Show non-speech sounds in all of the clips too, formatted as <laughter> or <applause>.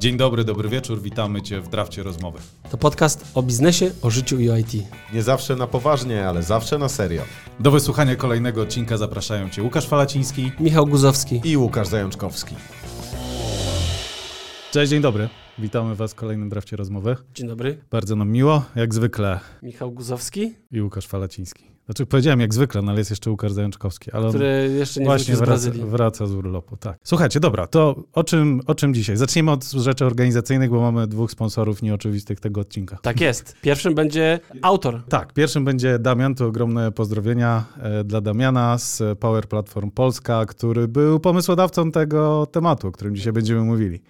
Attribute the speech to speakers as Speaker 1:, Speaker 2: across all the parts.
Speaker 1: Dzień dobry, dobry wieczór, witamy Cię w Drafcie Rozmowy.
Speaker 2: To podcast o biznesie, o życiu i o IT.
Speaker 3: Nie zawsze na poważnie, ale zawsze na serio.
Speaker 1: Do wysłuchania kolejnego odcinka zapraszają Cię Łukasz Falaciński.
Speaker 2: Michał Guzowski.
Speaker 3: I Łukasz Zajączkowski.
Speaker 1: Cześć, dzień dobry. Witamy Was w kolejnym Drafcie Rozmowy.
Speaker 2: Dzień dobry.
Speaker 1: Bardzo nam miło, jak zwykle,
Speaker 2: Michał Guzowski,
Speaker 1: i Łukasz Falaciński. Znaczy powiedziałem jak zwykle, no ale jest jeszcze Łukasz Zajączkowski. Ale
Speaker 2: który jeszcze nie
Speaker 1: właśnie
Speaker 2: z
Speaker 1: wraca,
Speaker 2: Brazylii.
Speaker 1: wraca z urlopu, tak. Słuchajcie, dobra, to o czym, o czym dzisiaj? Zacznijmy od rzeczy organizacyjnych, bo mamy dwóch sponsorów nieoczywistych tego odcinka.
Speaker 2: Tak jest. Pierwszym będzie autor.
Speaker 1: Tak, pierwszym będzie Damian, to ogromne pozdrowienia e, dla Damiana z Power Platform Polska, który był pomysłodawcą tego tematu, o którym dzisiaj będziemy mówili.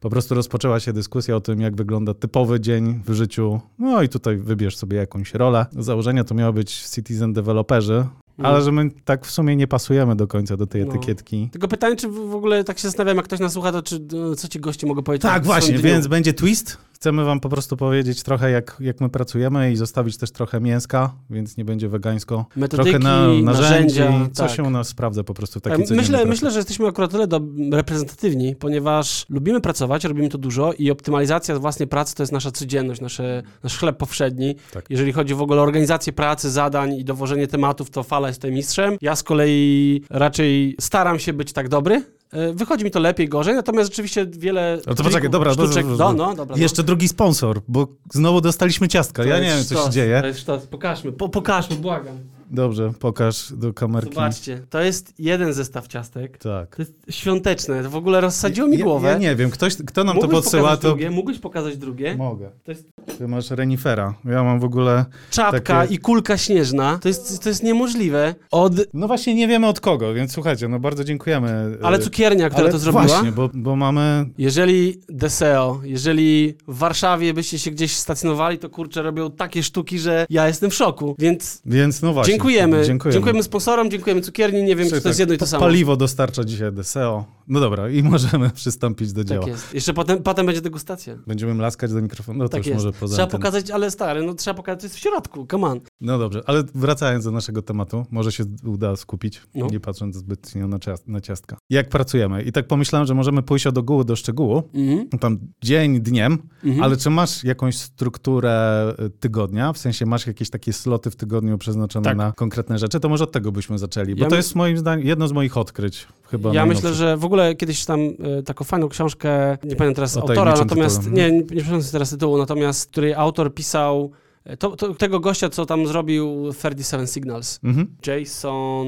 Speaker 1: Po prostu rozpoczęła się dyskusja o tym, jak wygląda typowy dzień w życiu. No i tutaj wybierz sobie jakąś rolę. Założenia to miało być citizen developerzy, ale że my tak w sumie nie pasujemy do końca do tej
Speaker 2: No.
Speaker 1: etykietki.
Speaker 2: Tylko pytanie, czy w ogóle tak się zastanawiam, jak ktoś nas słucha, to czy, no, co ci goście mogą powiedzieć?
Speaker 1: Tak, właśnie, więc będzie twist. Chcemy wam po prostu powiedzieć trochę, jak, jak my pracujemy i zostawić też trochę mięska, więc nie będzie wegańsko.
Speaker 2: Metodyki,
Speaker 1: trochę na, narzędzi,
Speaker 2: narzędzia,
Speaker 1: co
Speaker 2: tak.
Speaker 1: się u nas sprawdza po prostu w takiej codziennej
Speaker 2: myślę, myślę, że jesteśmy akurat tyle do, reprezentatywni, ponieważ lubimy pracować, robimy to dużo i optymalizacja własnej pracy to jest nasza codzienność, nasze, nasz chleb powszedni.
Speaker 1: Tak.
Speaker 2: Jeżeli chodzi w ogóle o organizację pracy, zadań i dowożenie tematów, to Fala jest tutaj mistrzem. Ja z kolei raczej staram się być tak dobry. E, Wychodzi mi to lepiej, gorzej, natomiast rzeczywiście wiele
Speaker 1: No to poczekaj, dobra,
Speaker 2: sztuczek...
Speaker 1: to-
Speaker 2: No, no, dobra. no.
Speaker 1: Jeszcze drugi sponsor, bo znowu dostaliśmy ciastka.
Speaker 2: To
Speaker 1: ja nie wiem, co się dzieje.
Speaker 2: To jest sztos. Pokażmy, po, pokażmy, błagam.
Speaker 1: Dobrze, pokaż do kamerki.
Speaker 2: Zobaczcie, to jest jeden zestaw ciastek.
Speaker 1: Tak.
Speaker 2: To jest świąteczne, to w ogóle rozsadziło mi głowę.
Speaker 1: Ja, nie wiem, ktoś, kto nam
Speaker 2: Mógłbyś
Speaker 1: to podsyła, to...
Speaker 2: drugie, mógłbyś pokazać drugie.
Speaker 1: Mogę.
Speaker 2: To jest
Speaker 1: Ty masz renifera. Ja mam w ogóle...
Speaker 2: czapka
Speaker 1: Takie-
Speaker 2: i kulka śnieżna. To jest, to jest niemożliwe. Od...
Speaker 1: No właśnie nie wiemy od kogo, więc słuchajcie, no bardzo dziękujemy.
Speaker 2: Ale
Speaker 1: e,
Speaker 2: cukiernia, która
Speaker 1: ale
Speaker 2: to zrobiła.
Speaker 1: Właśnie, bo, bo mamy...
Speaker 2: Jeżeli Deseo, jeżeli w Warszawie byście się gdzieś stacjonowali, to kurczę, robią takie sztuki, że ja jestem w szoku. Więc
Speaker 1: Więc no właśnie.
Speaker 2: Dziękujemy.
Speaker 1: Dziękujemy.
Speaker 2: dziękujemy sponsorom, dziękujemy cukierni. Nie wiem, czy
Speaker 1: Słuchaj,
Speaker 2: to jest
Speaker 1: tak,
Speaker 2: jedno i to samo.
Speaker 1: Paliwo dostarcza dzisiaj DSEO. No dobra, i możemy <laughs> przystąpić do dzieła.
Speaker 2: Tak jest. Jeszcze potem, potem będzie degustacja.
Speaker 1: Będziemy laskać do mikrofonu. No to
Speaker 2: Tak
Speaker 1: już
Speaker 2: jest.
Speaker 1: może poza
Speaker 2: Trzeba
Speaker 1: anteną.
Speaker 2: pokazać, ale stary, no trzeba pokazać, co jest w środku. Come on.
Speaker 1: No dobrze, ale wracając do naszego tematu, może się uda skupić,
Speaker 2: No.
Speaker 1: nie patrząc zbytnio na, ciast- na ciastka. Jak pracujemy? I tak pomyślałem, że możemy pójść od ogółu do szczegółu,
Speaker 2: Mhm.
Speaker 1: tam dzień dniem,
Speaker 2: Mhm.
Speaker 1: ale czy masz jakąś strukturę y, tygodnia? W sensie masz jakieś takie sloty w tygodniu przeznaczone
Speaker 2: Tak.
Speaker 1: na konkretne rzeczy? To może od tego byśmy zaczęli, bo
Speaker 2: Ja
Speaker 1: to jest moim zdaniem jedno z moich odkryć. Chyba
Speaker 2: Ja myślę, że w ogóle kiedyś tam e, taką fajną książkę, nie pamiętam teraz
Speaker 1: O
Speaker 2: autora, natomiast
Speaker 1: tytule.
Speaker 2: nie, nie, nie pamiętam teraz tytułu, natomiast której autor pisał to, to, tego gościa, co tam zrobił 37 Signals.
Speaker 1: Mhm.
Speaker 2: Jason,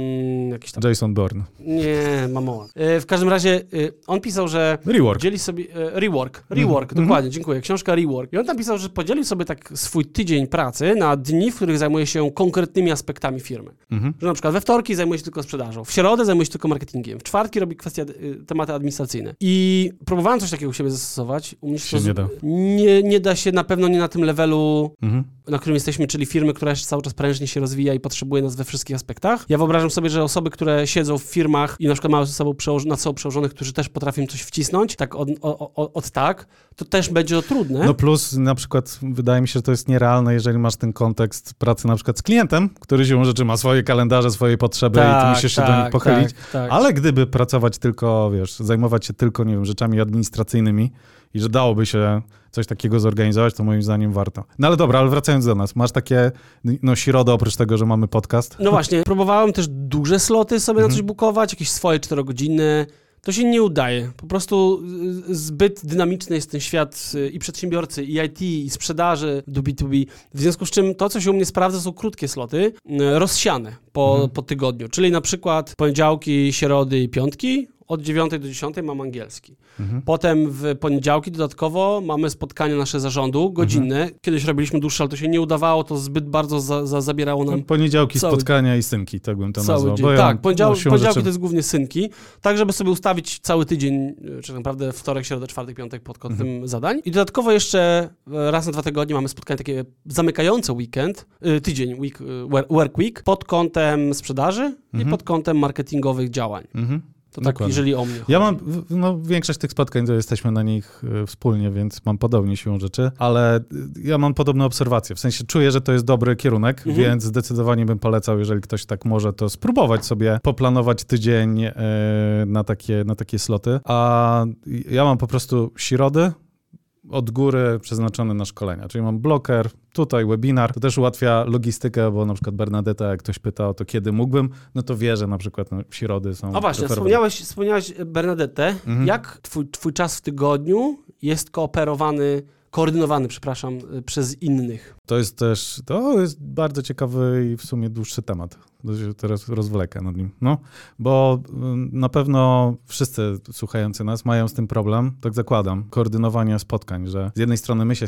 Speaker 2: jakiś tam,
Speaker 1: Jason Bourne.
Speaker 2: nie, mamoła. E, w każdym razie e, on pisał, że
Speaker 1: Rework.
Speaker 2: dzieli sobie, e, rework, rework,
Speaker 1: Mhm.
Speaker 2: dokładnie, dziękuję, książka rework. I on tam pisał, że podzielił sobie tak swój tydzień pracy na dni, w których zajmuje się konkretnymi aspektami firmy.
Speaker 1: Mhm.
Speaker 2: Że na przykład we wtorki zajmuje się tylko sprzedażą, w środę zajmuje się tylko marketingiem, w czwartki robi kwestie, tematy administracyjne. I próbowałem coś takiego u siebie zastosować. U mnie
Speaker 1: Się nie da.
Speaker 2: Nie, nie da się na pewno nie na tym levelu,
Speaker 1: Mhm.
Speaker 2: Na którym jesteśmy, czyli firmy, która jeszcze cały czas prężnie się rozwija i potrzebuje nas we wszystkich aspektach. Ja wyobrażam sobie, że osoby, które siedzą w firmach i na przykład mają ze sobą przełoż- nad sobą przełożonych, którzy też potrafią coś wcisnąć, tak od, o, o, od tak, to też będzie to trudne.
Speaker 1: No plus na przykład wydaje mi się, że to jest nierealne, jeżeli masz ten kontekst pracy na przykład z klientem, który siłą rzeczy ma swoje kalendarze, swoje potrzeby i ty musisz się do nich pochylić.
Speaker 2: Tak, tak.
Speaker 1: Ale gdyby pracować tylko, wiesz, zajmować się tylko, nie wiem, rzeczami administracyjnymi i że dałoby się coś takiego zorganizować, to moim zdaniem warto. No ale dobra, ale wracając do nas, masz takie, no środę oprócz tego, że mamy podcast.
Speaker 2: No właśnie, próbowałem też duże sloty sobie na
Speaker 1: Mhm.
Speaker 2: coś bukować, jakieś swoje czterogodzinne. To się nie udaje. Po prostu zbyt dynamiczny jest ten świat y, i przedsiębiorcy, i IT, i sprzedaży do B2B. W związku z czym to, co się u mnie sprawdza, są krótkie sloty, y, rozsiane po,
Speaker 1: Mhm.
Speaker 2: po tygodniu. Czyli na przykład poniedziałki, środy i piątki. Od 9 do 10 mam angielski.
Speaker 1: Mhm.
Speaker 2: Potem w poniedziałki dodatkowo mamy spotkania nasze zarządu godzinne.
Speaker 1: Mhm.
Speaker 2: Kiedyś robiliśmy dłuższe, ale to się nie udawało, to zbyt bardzo za, za, zabierało nam
Speaker 1: No, poniedziałki, spotkania i synki, tak bym to
Speaker 2: cały
Speaker 1: nazwał.
Speaker 2: dzień.
Speaker 1: Bo ja,
Speaker 2: tak, poniedział, poniedziałki
Speaker 1: rzeczy-
Speaker 2: to jest głównie synki, tak żeby sobie ustawić cały tydzień, y, czy tak naprawdę wtorek, środę, czwartek, piątek pod kątem
Speaker 1: Mhm.
Speaker 2: zadań. I dodatkowo jeszcze e, raz na dwa tygodnie mamy spotkanie takie zamykające weekend, y, tydzień, week, wor- work week, pod kątem sprzedaży i
Speaker 1: Mhm.
Speaker 2: pod kątem marketingowych działań.
Speaker 1: Mhm.
Speaker 2: To tak, jeżeli o mnie
Speaker 1: Ja
Speaker 2: chodzi.
Speaker 1: mam, w- no większość tych spotkań to jesteśmy na nich y, wspólnie, więc mam podobnie siłą rzeczy, ale y, ja mam podobne obserwacje. W sensie czuję, że to jest dobry kierunek,
Speaker 2: Mhm.
Speaker 1: więc zdecydowanie bym polecał, jeżeli ktoś tak może, to spróbować sobie poplanować tydzień y, na takie, na takie sloty. A ja mam po prostu środy, od góry przeznaczony na szkolenia. Czyli mam bloker, tutaj webinar. To też ułatwia logistykę, bo na przykład Bernadetta, jak ktoś pyta o to, kiedy mógłbym, no to wie, że na przykład no, środy są.
Speaker 2: A właśnie,
Speaker 1: preferowane.
Speaker 2: wspomniałeś, wspomniałeś Bernadette.
Speaker 1: Mhm.
Speaker 2: Jak twój, twój czas w tygodniu jest kooperowany, koordynowany, przepraszam, przez innych?
Speaker 1: To jest też, to jest bardzo ciekawy i w sumie dłuższy temat. To się teraz rozwlekę nad nim. No, bo ym, na pewno wszyscy słuchający nas mają z tym problem, tak zakładam, koordynowania spotkań, że z jednej strony my się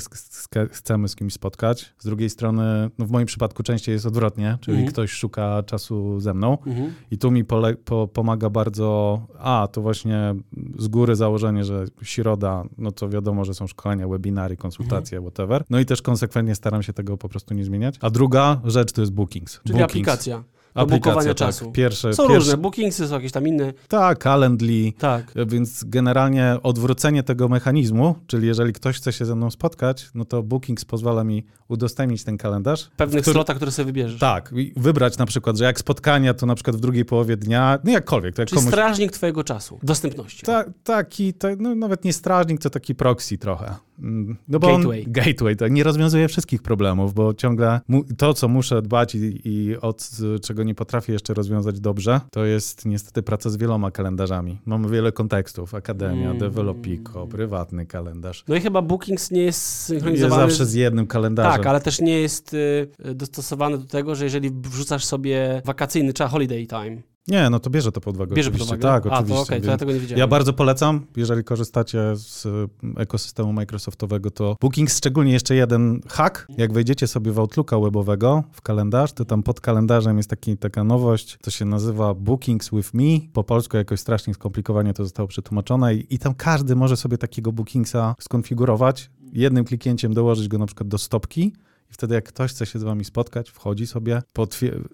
Speaker 1: chcemy z kimś spotkać, z drugiej strony, no w moim przypadku częściej jest odwrotnie, czyli
Speaker 2: Mhm.
Speaker 1: ktoś szuka czasu ze mną
Speaker 2: Mhm.
Speaker 1: i tu mi po, pomaga bardzo, a to właśnie z góry założenie, że środa, no to wiadomo, że są szkolenia, webinary, konsultacje,
Speaker 2: Mhm.
Speaker 1: whatever. No i też konsekwentnie staram się tego po prostu nie zmieniać. A druga rzecz to jest Bookings.
Speaker 2: Czyli
Speaker 1: Bookings.
Speaker 2: aplikacja. Do bukowania
Speaker 1: tak.
Speaker 2: czasu.
Speaker 1: Pierwsze,
Speaker 2: Są
Speaker 1: pierwsze,
Speaker 2: różne, Bookingsy są jakieś tam inne.
Speaker 1: Tak, Calendly.
Speaker 2: Tak.
Speaker 1: Więc generalnie odwrócenie tego mechanizmu, czyli jeżeli ktoś chce się ze mną spotkać, no to Bookings pozwala mi udostępnić ten kalendarz.
Speaker 2: Pewnych
Speaker 1: który-
Speaker 2: slotach, które sobie wybierzesz.
Speaker 1: Tak, wybrać na przykład, że jak spotkania, to na przykład w drugiej połowie dnia, no jakkolwiek, to jak
Speaker 2: Czyli
Speaker 1: komuś...
Speaker 2: strażnik twojego czasu, dostępności.
Speaker 1: Ta, taki, ta, no nawet nie strażnik, to taki proxy trochę. Mm, No bo
Speaker 2: Gateway.
Speaker 1: On, gateway, tak, nie rozwiązuje wszystkich problemów, bo ciągle mu, to, co muszę dbać i, i od y, czego nie potrafię jeszcze rozwiązać dobrze, to jest niestety praca z wieloma kalendarzami. Mamy wiele kontekstów, akademia,
Speaker 2: Mm.
Speaker 1: Developico, prywatny kalendarz.
Speaker 2: No i chyba Bookings nie jest
Speaker 1: Jest
Speaker 2: synchronizowany.
Speaker 1: zawsze z jednym kalendarzem.
Speaker 2: Tak, ale też nie jest y, dostosowany do tego, że jeżeli wrzucasz sobie wakacyjny czas, holiday time,
Speaker 1: Nie, no to bierze to pod uwagę
Speaker 2: bierze pod
Speaker 1: oczywiście.
Speaker 2: uwagę.
Speaker 1: Tak,
Speaker 2: A,
Speaker 1: oczywiście.
Speaker 2: to okej, to ja tego nie wiedziałem.
Speaker 1: Ja bardzo polecam, jeżeli korzystacie z y, ekosystemu Microsoftowego, to Bookings, szczególnie jeszcze jeden hack. Jak wejdziecie sobie w Outlooka webowego, w kalendarz, to tam pod kalendarzem jest taki, taka nowość, to się nazywa Bookings with Me. Po polsku jakoś strasznie skomplikowanie to zostało przetłumaczone i, i tam każdy może sobie takiego Bookingsa skonfigurować, jednym kliknięciem dołożyć go na przykład do stopki i wtedy jak ktoś chce się z wami spotkać, wchodzi sobie,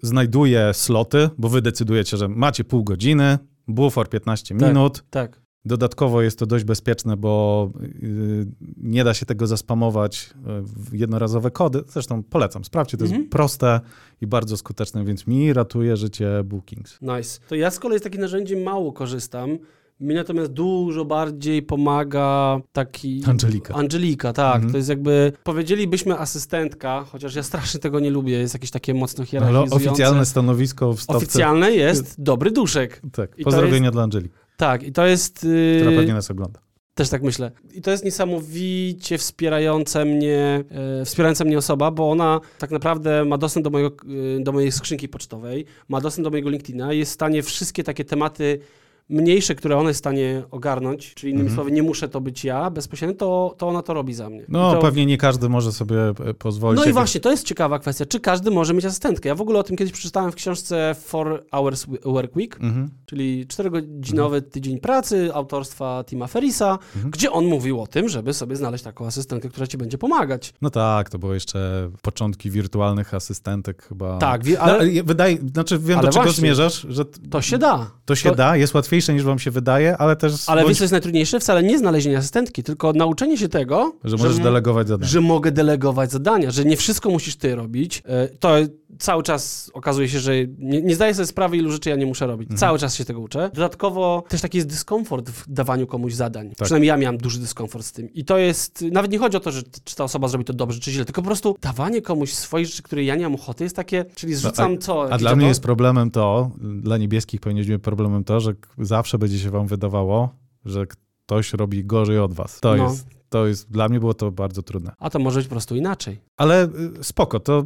Speaker 1: znajduje sloty, bo wy decydujecie, że macie pół godziny, bufor 15
Speaker 2: Tak.
Speaker 1: minut,
Speaker 2: Tak.
Speaker 1: Dodatkowo jest to dość bezpieczne, bo yy, nie da się tego zaspamować yy, w jednorazowe kody. Zresztą polecam, sprawdźcie, to
Speaker 2: Mhm.
Speaker 1: jest proste i bardzo skuteczne, więc mi ratuje życie Bookings.
Speaker 2: Nice. To ja z kolei z takich narzędzi mało korzystam. Mi natomiast dużo bardziej pomaga taki...
Speaker 1: Angelika.
Speaker 2: Angelika, tak.
Speaker 1: Mhm.
Speaker 2: To jest jakby, powiedzielibyśmy asystentka, chociaż ja strasznie tego nie lubię, jest jakieś takie mocno
Speaker 1: Ale
Speaker 2: hierarchizujące.
Speaker 1: oficjalne stanowisko w stawce.
Speaker 2: Oficjalne jest dobry duszek.
Speaker 1: Tak,
Speaker 2: I
Speaker 1: pozdrowienia dla Angeliki,
Speaker 2: Tak, i to jest... yy,
Speaker 1: która pewnie nas ogląda.
Speaker 2: Też tak myślę. I to jest niesamowicie wspierające mnie, e, wspierająca mnie osoba, bo ona tak naprawdę ma dostęp do, mojego, e, do mojej skrzynki pocztowej, ma dostęp do mojego LinkedIna, jest w stanie wszystkie takie tematy mniejsze, które ona jest w stanie ogarnąć, czyli innymi
Speaker 1: Mhm.
Speaker 2: słowy nie muszę to być ja bezpośrednio, to, to ona to robi za mnie.
Speaker 1: No,
Speaker 2: to,
Speaker 1: pewnie nie każdy może sobie e, pozwolić.
Speaker 2: no i właśnie, to jest ciekawa kwestia, czy każdy może mieć asystentkę. Ja w ogóle o tym kiedyś przeczytałem w książce Four Hours Work Week,
Speaker 1: Mhm.
Speaker 2: czyli czterogodzinowy tydzień pracy autorstwa Tima Ferrisa,
Speaker 1: Mhm.
Speaker 2: gdzie on mówił o tym, żeby sobie znaleźć taką asystentkę, która ci będzie pomagać.
Speaker 1: No tak, to były jeszcze początki wirtualnych asystentek chyba.
Speaker 2: Tak, wi-
Speaker 1: No,
Speaker 2: ale
Speaker 1: ale wydaje, znaczy wiem,
Speaker 2: Ale
Speaker 1: do czego
Speaker 2: właśnie.
Speaker 1: zmierzasz, że
Speaker 2: to się da.
Speaker 1: to się
Speaker 2: To-
Speaker 1: da, jest łatwiejsze niż wam się wydaje, ale też
Speaker 2: Ale
Speaker 1: bądź,
Speaker 2: wiesz, co jest najtrudniejsze? Wcale nie znalezienie asystentki, tylko nauczenie się tego,
Speaker 1: że możesz
Speaker 2: m-
Speaker 1: delegować zadania.
Speaker 2: że mogę delegować zadania, że nie wszystko musisz ty robić. E, To cały czas okazuje się, że nie, nie zdaję sobie sprawy, ilu rzeczy ja nie muszę robić.
Speaker 1: Mhm.
Speaker 2: Cały czas się tego uczę. Dodatkowo też taki jest dyskomfort w dawaniu komuś zadań.
Speaker 1: Tak.
Speaker 2: Przynajmniej ja miałem duży dyskomfort z tym. I to jest, nawet nie chodzi o to, że czy ta osoba zrobi to dobrze, czy źle, tylko po prostu dawanie komuś swoich rzeczy, które ja nie mam ochoty, jest takie, czyli zrzucam co?
Speaker 1: A
Speaker 2: jakiś
Speaker 1: dla mnie
Speaker 2: ogon-
Speaker 1: jest problemem to, dla niebieskich powinniśmy problemem to, że zawsze będzie się wam wydawało, że ktoś robi gorzej od was. To
Speaker 2: No.
Speaker 1: jest, to jest, dla mnie było to bardzo trudne.
Speaker 2: A to może być po prostu inaczej.
Speaker 1: Ale y, spoko, to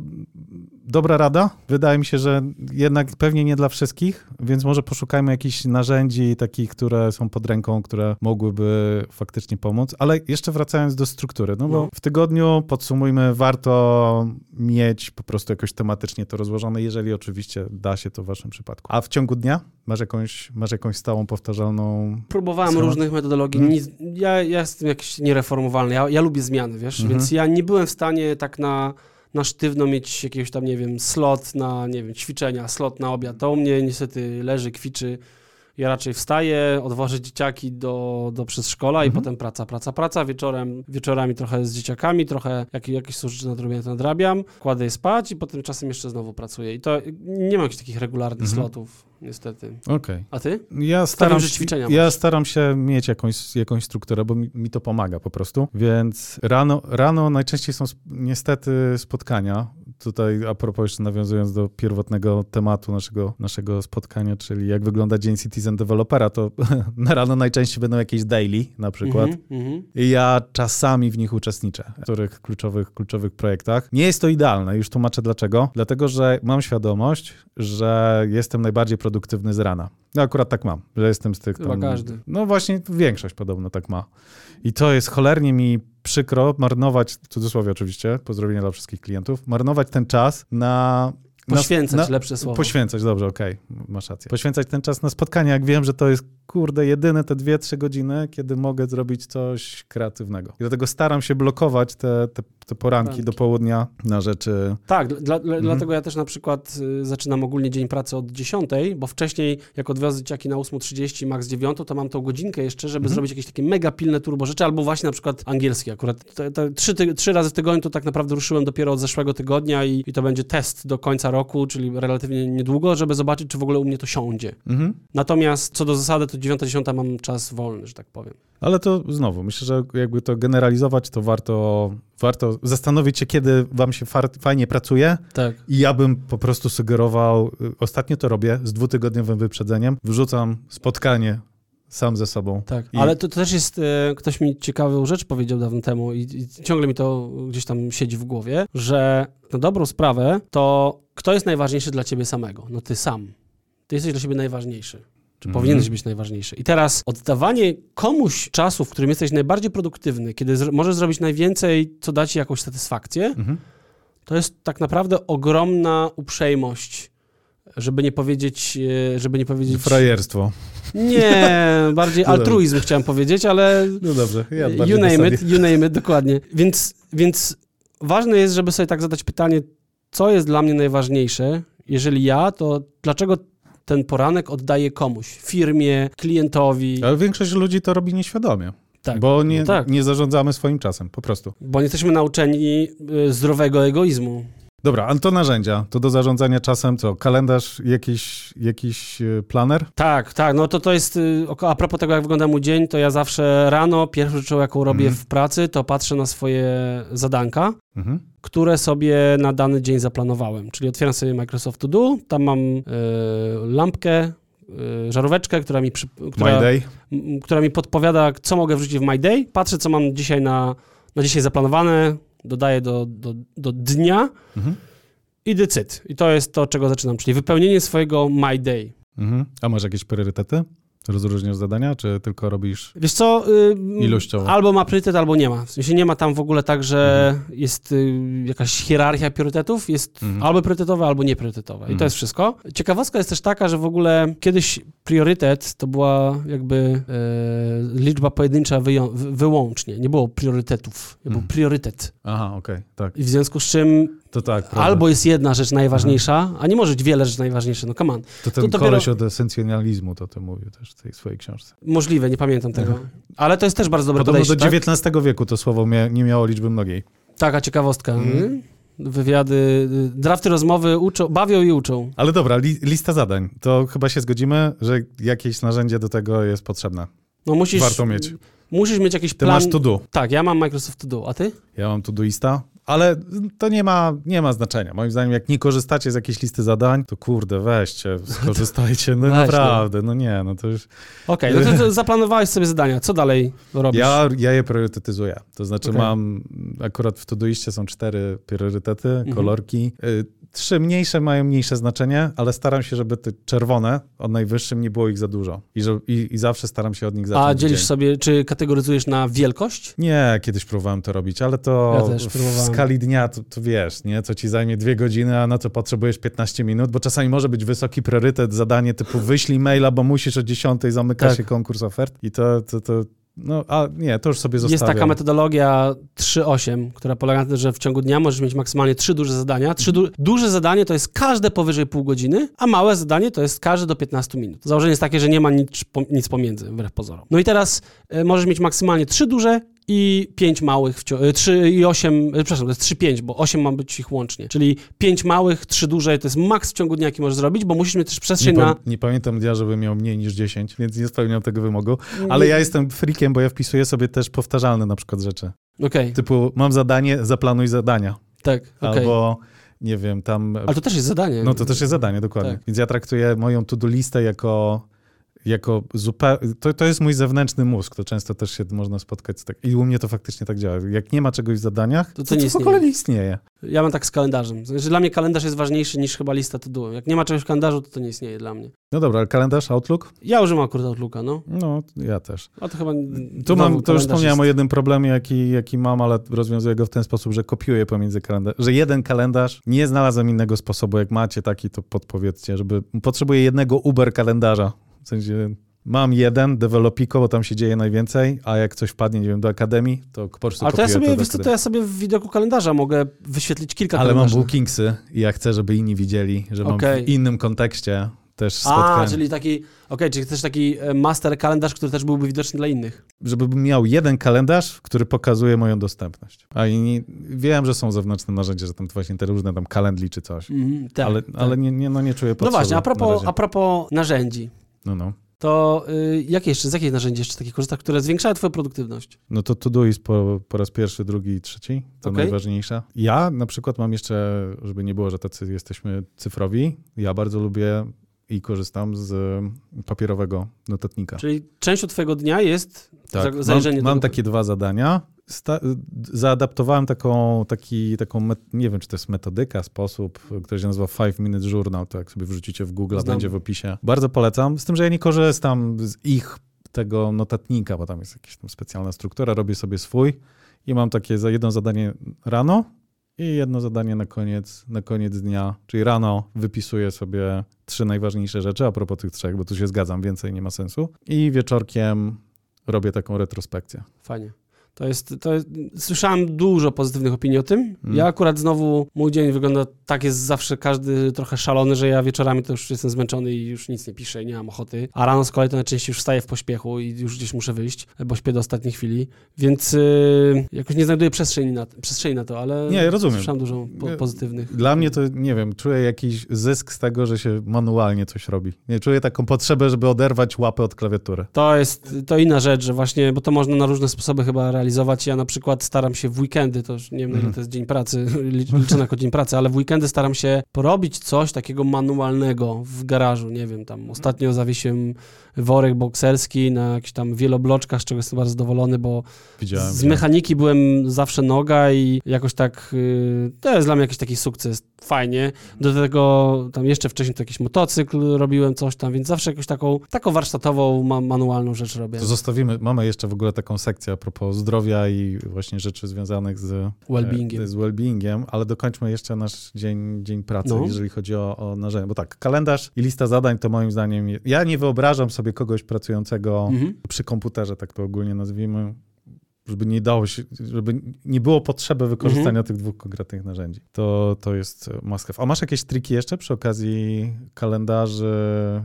Speaker 1: dobra rada. Wydaje mi się, że jednak pewnie nie dla wszystkich, więc może poszukajmy jakichś narzędzi takich, które są pod ręką, które mogłyby faktycznie pomóc. Ale jeszcze wracając do struktury, no bo
Speaker 2: No.
Speaker 1: w tygodniu podsumujmy, warto mieć po prostu jakoś tematycznie to rozłożone, jeżeli oczywiście da się to w waszym przypadku. A w ciągu dnia masz jakąś, masz jakąś stałą, powtarzalną...
Speaker 2: Próbowałem
Speaker 1: Schemat?
Speaker 2: różnych metodologii.
Speaker 1: Mhm.
Speaker 2: Nic, ja, ja jestem jakiś niereformowalny. Ja, ja lubię zmiany, wiesz?
Speaker 1: Mhm.
Speaker 2: Więc ja nie byłem w stanie tak na, na sztywno mieć jakiegoś tam, nie wiem, slot na, nie wiem, ćwiczenia, slot na obiad. To u mnie niestety leży, kwiczy Ja raczej wstaję, odwożę dzieciaki do, do przedszkola i
Speaker 1: Mhm.
Speaker 2: potem praca, praca, praca. Wieczorem, wieczorami trochę z dzieciakami, trochę jak, jakieś są rzeczy nadrobione, to nadrabiam. Kładę je spać i potem czasem jeszcze znowu pracuję. I to nie mam jakichś takich regularnych
Speaker 1: Mhm.
Speaker 2: slotów, niestety.
Speaker 1: Okej.
Speaker 2: A ty?
Speaker 1: Ja staram,
Speaker 2: że ćwiczenia
Speaker 1: ja
Speaker 2: masz.
Speaker 1: staram się mieć jakąś, jakąś strukturę, bo mi, mi to pomaga po prostu. Więc rano, rano najczęściej są niestety spotkania. Tutaj a propos jeszcze nawiązując do pierwotnego tematu naszego, naszego spotkania, czyli jak wygląda dzień Citizen Developera, to <laughs> na rano najczęściej będą jakieś daily na przykład.
Speaker 2: Mhm, mhm.
Speaker 1: I ja czasami w nich uczestniczę, w których kluczowych, kluczowych projektach. Nie jest to idealne, już tłumaczę dlaczego. Dlatego, że mam świadomość, że jestem najbardziej produktywny z rana. No akurat tak mam, że jestem z tych
Speaker 2: Chyba każdy.
Speaker 1: No właśnie, większość podobno tak ma. I to jest cholernie mi przykro marnować, w cudzysłowie oczywiście, pozdrowienia dla wszystkich klientów, marnować ten czas na... na-
Speaker 2: Poświęcać,
Speaker 1: na,
Speaker 2: lepsze słowo.
Speaker 1: Poświęcać, dobrze, okej, masz rację. Poświęcać ten czas na spotkanie, jak wiem, że to jest, kurde, jedyne te dwie, trzy godziny, kiedy mogę zrobić coś kreatywnego. I dlatego staram się blokować te, te, te poranki
Speaker 2: Poranki.
Speaker 1: do południa na rzeczy...
Speaker 2: Tak, dla, dla,
Speaker 1: Mhm.
Speaker 2: dlatego ja też na przykład y, zaczynam ogólnie dzień pracy od 10, bo wcześniej jak odwiozę dzieciaki na 8.30, max 9, to mam tą godzinkę jeszcze, żeby
Speaker 1: Mhm.
Speaker 2: zrobić jakieś takie mega pilne turbo rzeczy, albo właśnie na przykład angielski akurat. Te, te, trzy, ty, trzy razy w tygodniu to tak naprawdę ruszyłem dopiero od zeszłego tygodnia i, i to będzie test do końca roku, czyli relatywnie niedługo, żeby zobaczyć, czy w ogóle u mnie to siądzie.
Speaker 1: Mhm.
Speaker 2: Natomiast co do zasady, to 9-10 mam czas wolny, że tak powiem.
Speaker 1: Ale to znowu, myślę, że jakby to generalizować, to warto, warto zastanowić się, kiedy wam się fajnie pracuje
Speaker 2: Tak.
Speaker 1: i ja bym po prostu sugerował, y, ostatnio to robię, z dwutygodniowym wyprzedzeniem, wrzucam spotkanie sam ze sobą.
Speaker 2: Tak,
Speaker 1: I-
Speaker 2: ale to, to też jest, e, ktoś mi ciekawą rzecz powiedział dawno temu i, i ciągle mi to gdzieś tam siedzi w głowie, że na dobrą sprawę to kto jest najważniejszy dla ciebie samego? No ty sam. Ty jesteś dla siebie najważniejszy. Czy
Speaker 1: Mhm.
Speaker 2: powinieneś być najważniejszy. I teraz oddawanie komuś czasu, w którym jesteś najbardziej produktywny, kiedy zro- możesz zrobić najwięcej, co da ci jakąś satysfakcję,
Speaker 1: Mhm.
Speaker 2: to jest tak naprawdę ogromna uprzejmość, żeby nie powiedzieć, e, żeby nie powiedzieć...
Speaker 1: Frajerstwo.
Speaker 2: Nie, <laughs> bardziej
Speaker 1: No
Speaker 2: altruizm chciałem powiedzieć, ale
Speaker 1: No dobrze, ja
Speaker 2: you name it, you name it, dokładnie. Więc, więc ważne jest, żeby sobie tak zadać pytanie, co jest dla mnie najważniejsze. Jeżeli ja, to dlaczego ten poranek oddaję komuś? Firmie, klientowi.
Speaker 1: Ale większość ludzi to robi nieświadomie,
Speaker 2: Tak.
Speaker 1: bo nie,
Speaker 2: No tak.
Speaker 1: nie zarządzamy swoim czasem, po prostu.
Speaker 2: Bo nie jesteśmy nauczeni y, zdrowego egoizmu.
Speaker 1: Dobra, a to narzędzia, to do zarządzania czasem co? Kalendarz, jakiś, jakiś y, planer?
Speaker 2: Tak, tak, no to to jest, y, a propos tego, jak wygląda mój dzień, to ja zawsze rano, pierwszą rzeczą, jaką robię
Speaker 1: Mhm.
Speaker 2: w pracy, to patrzę na swoje zadanka,
Speaker 1: Mhm.
Speaker 2: które sobie na dany dzień zaplanowałem. Czyli otwieram sobie Microsoft To Do, tam mam y, lampkę, y, żaróweczkę, która mi, przy, która, która mi podpowiada, co mogę wrzucić w My Day. Patrzę, co mam dzisiaj na, na dzisiaj zaplanowane, dodaję do, do, do dnia
Speaker 1: Mhm.
Speaker 2: i decyd. I to jest to, czego zaczynam, czyli wypełnienie swojego My Day.
Speaker 1: Mhm. A masz jakieś priorytety? Rozróżniasz zadania, czy tylko robisz
Speaker 2: Wiesz co? y,
Speaker 1: ilościowo?
Speaker 2: Albo ma priorytet, albo nie ma. W sensie nie ma tam w ogóle tak, że
Speaker 1: Mhm.
Speaker 2: jest y, jakaś hierarchia priorytetów, jest
Speaker 1: Mhm.
Speaker 2: albo priorytetowe, albo niepriorytetowe. I
Speaker 1: Mhm.
Speaker 2: to jest wszystko. Ciekawostka jest też taka, że w ogóle kiedyś priorytet to była jakby e, liczba pojedyncza wyją- wyłącznie. Nie było priorytetów, był
Speaker 1: Mhm.
Speaker 2: priorytet.
Speaker 1: Aha, okej, tak.
Speaker 2: I w związku z czym
Speaker 1: To tak, prawda.
Speaker 2: albo jest jedna rzecz najważniejsza, a nie może być wiele rzeczy najważniejszych. No come on.
Speaker 1: To ten
Speaker 2: to dopiero-
Speaker 1: od esencjonalizmu to ty mówił też w tej swojej książce.
Speaker 2: Możliwe, nie pamiętam tego. Ale to jest też bardzo dobre
Speaker 1: Podobno
Speaker 2: podejście,
Speaker 1: do
Speaker 2: tak?
Speaker 1: XIX wieku to słowo nie miało liczby mnogiej.
Speaker 2: Taka ciekawostka.
Speaker 1: Mhm.
Speaker 2: Wywiady, y, drafty rozmowy uczą, bawią i uczą.
Speaker 1: Ale dobra, li, lista zadań. To chyba się zgodzimy, że jakieś narzędzie do tego jest potrzebne.
Speaker 2: No musisz,
Speaker 1: Warto mieć.
Speaker 2: Musisz mieć jakiś
Speaker 1: Ty
Speaker 2: plan.
Speaker 1: masz to do.
Speaker 2: Tak, ja mam Microsoft To Do, a ty?
Speaker 1: Ja mam Todoista, ale to nie ma, nie ma znaczenia. Moim zdaniem, jak nie korzystacie z jakiejś listy zadań, to kurde, weźcie, <laughs> skorzystajcie. No
Speaker 2: no.
Speaker 1: naprawdę, no nie, no to już...
Speaker 2: Okej, no to, zaplanowałeś sobie zadania. Co dalej robisz?
Speaker 1: Ja, ja je priorytetyzuję. To znaczy
Speaker 2: Okej.
Speaker 1: mam, akurat w Todoiście są cztery priorytety,
Speaker 2: Mhm.
Speaker 1: kolorki. Y, Trzy mniejsze mają mniejsze znaczenie, ale staram się, żeby te czerwone od najwyższym nie było ich za dużo. I, że, i, i zawsze staram się od nich zacząć
Speaker 2: a dzielisz
Speaker 1: dzień.
Speaker 2: sobie, czy kategoryzujesz na wielkość?
Speaker 1: Nie, kiedyś próbowałem to robić, ale to
Speaker 2: Ja
Speaker 1: w skali dnia to, to wiesz, nie? Co ci zajmie dwie godziny, a na co potrzebujesz 15 minut, bo czasami może być wysoki priorytet, zadanie typu wyślij maila, bo musisz o 10 zamyka
Speaker 2: Tak.
Speaker 1: się konkurs ofert i to, to, to No, a nie, to już sobie zostawiam.
Speaker 2: Jest taka metodologia 3.8, która polega na tym, że w ciągu dnia możesz mieć maksymalnie trzy duże zadania. Trzy du duże zadanie to jest każde powyżej pół godziny, a małe zadanie to jest każde do 15 minut. Założenie jest takie, że nie ma nic, nic pomiędzy, wbrew pozorom. No i teraz y, możesz mieć maksymalnie trzy duże i 5 małych, w 3 i 8, przepraszam, to jest 3, 5, bo 8 ma być ich łącznie. Czyli 5 małych, 3 duże, to jest maks w ciągu dnia, jaki możesz zrobić, bo musisz mieć też przestrzeń
Speaker 1: nie
Speaker 2: na...
Speaker 1: Nie pamiętam dnia, żeby miał mniej niż 10, więc nie spełniam tego wymogu. Ale ja jestem freakiem, bo ja wpisuję sobie też powtarzalne na przykład rzeczy.
Speaker 2: Okay.
Speaker 1: Typu mam zadanie, zaplanuj zadania.
Speaker 2: Tak, okay.
Speaker 1: Albo nie wiem, tam...
Speaker 2: Ale to też jest zadanie.
Speaker 1: No to też jest zadanie, dokładnie. Tak. Więc ja traktuję moją to-do listę jako jako zupełnie, to, to jest mój zewnętrzny mózg, to często też się można spotkać z tak, i u mnie to faktycznie tak działa. Jak nie ma czegoś w zadaniach, to, to, to w ogóle nie istnieje.
Speaker 2: Ja mam tak z kalendarzem. Znaczy, dla mnie kalendarz jest ważniejszy niż chyba lista to. Jak nie ma czegoś w kalendarzu, to to nie istnieje dla mnie.
Speaker 1: No dobra, ale kalendarz, Outlook?
Speaker 2: Ja używam akurat Outlooka, no.
Speaker 1: No, ja też.
Speaker 2: A to chyba...
Speaker 1: Tu mam, to już wspomniałem jest... o jednym problemie, jaki, jaki mam, ale rozwiązuję go w ten sposób, że kopiuję pomiędzy kalendarz, że jeden kalendarz, nie znalazłem innego sposobu. Jak macie taki, to podpowiedzcie, żeby... Potrzebuję jednego Uber kalendarza. W sensie Mam jeden, Developiko, bo tam się dzieje najwięcej, a jak coś wpadnie, nie wiem, do akademii, to po prostu
Speaker 2: Ale to
Speaker 1: ja
Speaker 2: sobie, co, to ja sobie w widoku kalendarza mogę wyświetlić kilka
Speaker 1: Ale
Speaker 2: kalendarzy.
Speaker 1: mam bookingsy i ja chcę, żeby inni widzieli, że okay. mam w innym kontekście też spotkanie.
Speaker 2: A, czyli taki, okej, okay, czyli chcesz taki e, master kalendarz, który też byłby widoczny dla innych.
Speaker 1: Żeby miał jeden kalendarz, który pokazuje moją dostępność. A inni, wiem, że są zewnętrzne narzędzia, że tam właśnie te różne tam kalendli czy coś, mm, tak, ale, tak. ale nie, nie, no nie czuję potrzeby.
Speaker 2: No właśnie, a propos, a propos narzędzi.
Speaker 1: No, no
Speaker 2: to y, jakie jeszcze, z jakich narzędzi jeszcze takie korzystasz, które zwiększają twoją produktywność?
Speaker 1: No to Todoist po, po raz pierwszy, drugi, trzeci, to okay. najważniejsze. Ja na przykład mam jeszcze, żeby nie było, że tacy jesteśmy cyfrowi, ja bardzo lubię i korzystam z papierowego notatnika.
Speaker 2: Czyli częścią twojego dnia jest
Speaker 1: tak, zajrzenie mam, mam takie dwa zadania zaadaptowałem taką, taki, taką, nie wiem, czy to jest metodyka, sposób, który się nazywa Five Minute Journal, to jak sobie wrzucicie w Google, Znam. będzie w opisie. Bardzo polecam, z tym, że ja nie korzystam z ich tego notatnika, bo tam jest jakaś tam specjalna struktura, robię sobie swój i mam takie za jedno zadanie rano i jedno zadanie na koniec, na koniec dnia, czyli rano wypisuję sobie trzy najważniejsze rzeczy, a propos tych trzech, bo tu się zgadzam, więcej nie ma sensu i wieczorkiem robię taką retrospekcję.
Speaker 2: Fajnie. To jest, to jest, słyszałem dużo pozytywnych opinii o tym. Mm. Ja akurat znowu, mój dzień wygląda tak, jest zawsze każdy trochę szalony, że ja wieczorami to już jestem zmęczony i już nic nie piszę, nie mam ochoty. A rano z kolei to najczęściej już wstaję w pośpiechu i już gdzieś muszę wyjść, bo śpię do ostatniej chwili. Więc yy, jakoś nie znajduję przestrzeni na, przestrzeni na to, ale
Speaker 1: nie, rozumiem.
Speaker 2: słyszałem dużo po, pozytywnych.
Speaker 1: Dla mnie to, nie wiem, czuję jakiś zysk z tego, że się manualnie coś robi. Nie czuję taką potrzebę, żeby oderwać łapę od klawiatury.
Speaker 2: To jest to inna rzecz, że właśnie, bo to można na różne sposoby chyba realizować realizować. Ja na przykład staram się w weekendy, to już nie wiem, mm. ile to jest dzień pracy, <laughs> liczę jako dzień pracy, ale w weekendy staram się porobić coś takiego manualnego w garażu. Nie wiem, tam ostatnio zawiesiłem worek bokserski na jakichś tam wielobloczkach, z czego jestem bardzo zadowolony, bo
Speaker 1: Widziałem,
Speaker 2: z mechaniki byłem zawsze noga i jakoś tak, y, to jest dla mnie jakiś taki sukces, fajnie. Do tego tam jeszcze wcześniej to jakiś motocykl robiłem, coś tam, więc zawsze jakąś taką, taką warsztatową, ma, manualną rzecz robię.
Speaker 1: To zostawimy, mamy jeszcze w ogóle taką sekcję a propos zdrowia i właśnie rzeczy związanych z
Speaker 2: well-beingiem,
Speaker 1: e, z well-beingiem ale dokończmy jeszcze nasz dzień, dzień pracy, no. jeżeli chodzi o, o narzędzia, bo tak, kalendarz i lista zadań to moim zdaniem, ja nie wyobrażam sobie sobie kogoś pracującego mhm. przy komputerze, tak to ogólnie nazwijmy, żeby nie dało się, żeby nie było potrzeby wykorzystania mhm. tych dwóch konkretnych narzędzi. To, to jest must have. A masz jakieś triki jeszcze przy okazji kalendarzy,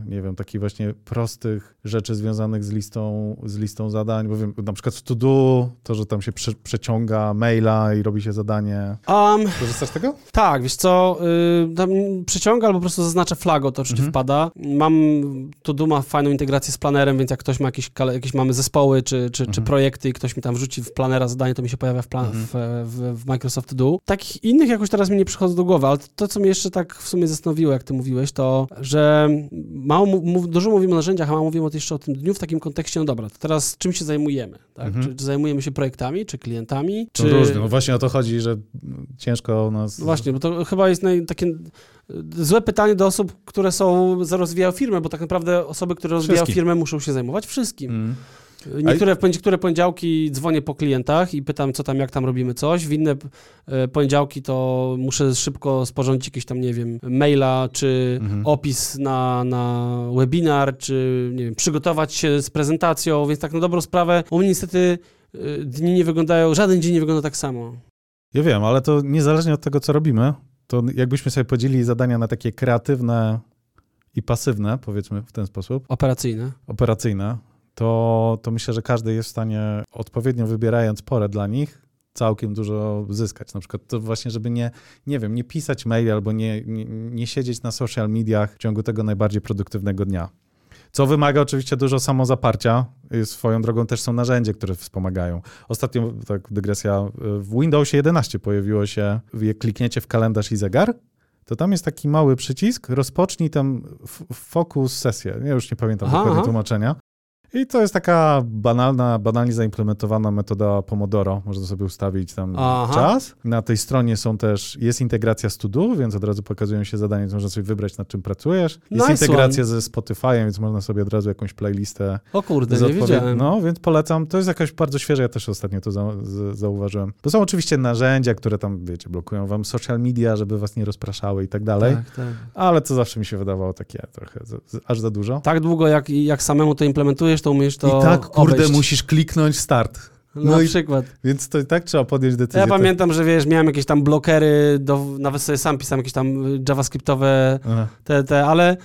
Speaker 1: nie wiem, takich właśnie prostych rzeczy związanych z listą, z listą zadań? Bo wiem, na przykład w to do, to, że tam się prze, przeciąga maila i robi się zadanie. Um, Korzystasz z tego?
Speaker 2: Tak, wiesz co, yy, tam przeciąga albo po prostu zaznacza flago, to oczywiście mhm. wpada. Mam, to do ma fajną integrację z planerem, więc jak ktoś ma jakieś, jakieś mamy zespoły czy, czy, mhm. czy projekty i ktoś mi tam wrzuci wrzuci w planera zadanie, to mi się pojawia w, plan, mhm. w, w, w, Microsoft Do. Takich innych jakoś teraz mi nie przychodzą do głowy, ale to, co mnie jeszcze tak w sumie zastanowiło, jak ty mówiłeś, to, że mało, mów, dużo mówimy o narzędziach, a mało mówimy jeszcze o tym dniu w takim kontekście, no dobra, to teraz czym się zajmujemy? Tak? Mhm. Czy, czy, zajmujemy się projektami, czy klientami? Czy...
Speaker 1: To różne, no właśnie o to chodzi, że ciężko nas...
Speaker 2: No właśnie, bo to chyba jest naj, takie złe pytanie do osób, które są, rozwijają firmę, bo tak naprawdę osoby, które rozwijają firmę muszą się zajmować wszystkim. Mm. Niektóre, niektóre poniedziałki dzwonię po klientach i pytam, co tam, jak tam robimy coś. W inne e, poniedziałki to muszę szybko sporządzić jakieś tam, nie wiem, maila, czy
Speaker 1: Mhm.
Speaker 2: opis na, na webinar, czy nie wiem, przygotować się z prezentacją, więc tak na dobrą sprawę u mnie niestety e, dni nie wyglądają, żaden dzień nie wygląda tak samo.
Speaker 1: Ja wiem, ale to niezależnie od tego, co robimy, to jakbyśmy sobie podzielili zadania na takie kreatywne i pasywne, powiedzmy w ten sposób,
Speaker 2: Operacyjne.
Speaker 1: operacyjne, to, to myślę, że każdy jest w stanie, odpowiednio wybierając porę dla nich, całkiem dużo zyskać. Na przykład to właśnie, żeby nie, nie wiem, nie pisać maili albo nie, nie, nie siedzieć na social mediach w ciągu tego najbardziej produktywnego dnia. Co wymaga oczywiście dużo samozaparcia. Swoją drogą też są narzędzia, które wspomagają. Ostatnio, tak dygresja, w Windowsie 11 pojawiło się, jak klikniecie w kalendarz i zegar, to tam jest taki mały przycisk, rozpocznij tam fokus sesję. Ja już nie pamiętam
Speaker 2: Aha,
Speaker 1: dokładnie
Speaker 2: aha.
Speaker 1: tłumaczenia. I to jest taka banalna, banalnie zaimplementowana metoda Pomodoro. Można sobie ustawić tam
Speaker 2: Aha.
Speaker 1: czas. Na tej stronie są też, jest integracja z To-Do, więc od razu pokazują się zadania, więc można sobie wybrać, nad czym pracujesz. Jest
Speaker 2: Nice
Speaker 1: integracja ze Spotify'em, więc można sobie od razu jakąś playlistę
Speaker 2: O kurde, nie wiedziałem.
Speaker 1: No, więc polecam. To jest jakaś bardzo świeże, ja też ostatnio to za, z, zauważyłem. Bo są oczywiście narzędzia, które tam, wiecie, blokują wam social media, żeby was nie rozpraszały i tak dalej.
Speaker 2: Tak, tak.
Speaker 1: Ale to zawsze mi się wydawało takie trochę, aż za dużo.
Speaker 2: tak długo, jak, jak samemu to implementujesz, to umiesz to
Speaker 1: I tak, kurde,
Speaker 2: obejść.
Speaker 1: musisz kliknąć start.
Speaker 2: Na
Speaker 1: no i-
Speaker 2: przykład.
Speaker 1: Więc to i tak trzeba podjąć decyzję.
Speaker 2: Ja pamiętam, że wiesz, miałem jakieś tam blokery, do, nawet sobie sam pisałem jakieś tam y, javascriptowe
Speaker 1: Aha.
Speaker 2: te, te, ale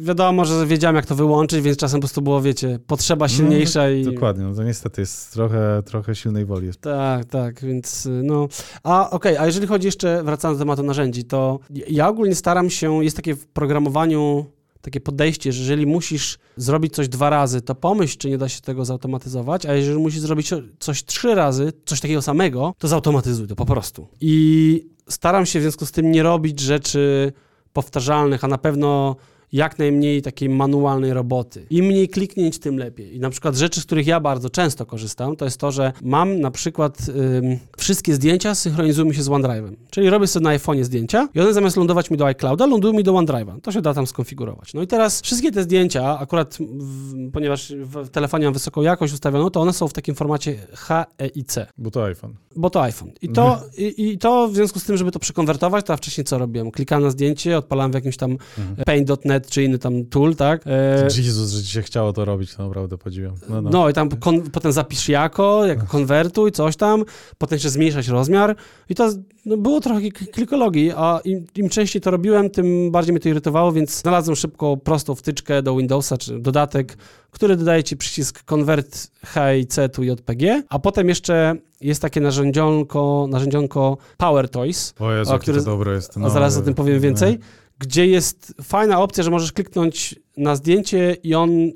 Speaker 2: wiadomo, że wiedziałem jak to wyłączyć, więc czasem po prostu było, wiecie, potrzeba silniejsza i...
Speaker 1: No, Dokładnie, no to niestety jest trochę, trochę silnej woli. Jest.
Speaker 2: Tak, tak, więc y, no. A okej, a jeżeli chodzi jeszcze, wracając do tematu narzędzi, to ja ogólnie staram się, jest takie w programowaniu takie podejście, że jeżeli musisz zrobić coś dwa razy, to pomyśl, czy nie da się tego zautomatyzować, a jeżeli musisz zrobić coś trzy razy, coś takiego samego, to zautomatyzuj to po prostu. I staram się w związku z tym nie robić rzeczy powtarzalnych, a na pewno jak najmniej takiej manualnej roboty. Im mniej kliknięć, tym lepiej. I na przykład rzeczy, z których ja bardzo często korzystam, to jest to, że mam na przykład ym, wszystkie zdjęcia synchronizują mi się z OneDrive'em. Czyli robię sobie na iPhone'ie zdjęcia i one zamiast lądować mi do iClouda, lądują mi do OneDrive'a. To się da tam skonfigurować. No i teraz wszystkie te zdjęcia, akurat w, ponieważ w telefonie mam wysoką jakość ustawioną, to one są w takim formacie HEIC
Speaker 1: Bo to iPhone.
Speaker 2: bo to iPhone. I to, i, I to w związku z tym, żeby to przekonwertować, to ja wcześniej co robiłem? Klikałem na zdjęcie, odpalałem w jakimś tam
Speaker 1: Mhm.
Speaker 2: paint.net czy inny tam tool, tak? E,
Speaker 1: Jezus, że ci się chciało to robić, to naprawdę podziwiam. No,
Speaker 2: no.
Speaker 1: no.
Speaker 2: i tam potem zapisz jako, jako konwertuj, coś tam, potem jeszcze zmniejszać rozmiar i to no, było trochę klik- klikologii, a im, im częściej to robiłem, tym bardziej mnie to irytowało, więc znalazłem szybko prostą wtyczkę do Windowsa, czy dodatek, który dodaje ci przycisk convert HIC tu JPG, a potem jeszcze jest takie narzędzionko, narzędzionko Power Toys,
Speaker 1: O Jezu,
Speaker 2: który-
Speaker 1: to dobre jest.
Speaker 2: a
Speaker 1: No,
Speaker 2: zaraz o tym powiem więcej, gdzie jest fajna opcja, że możesz kliknąć na zdjęcie i on y,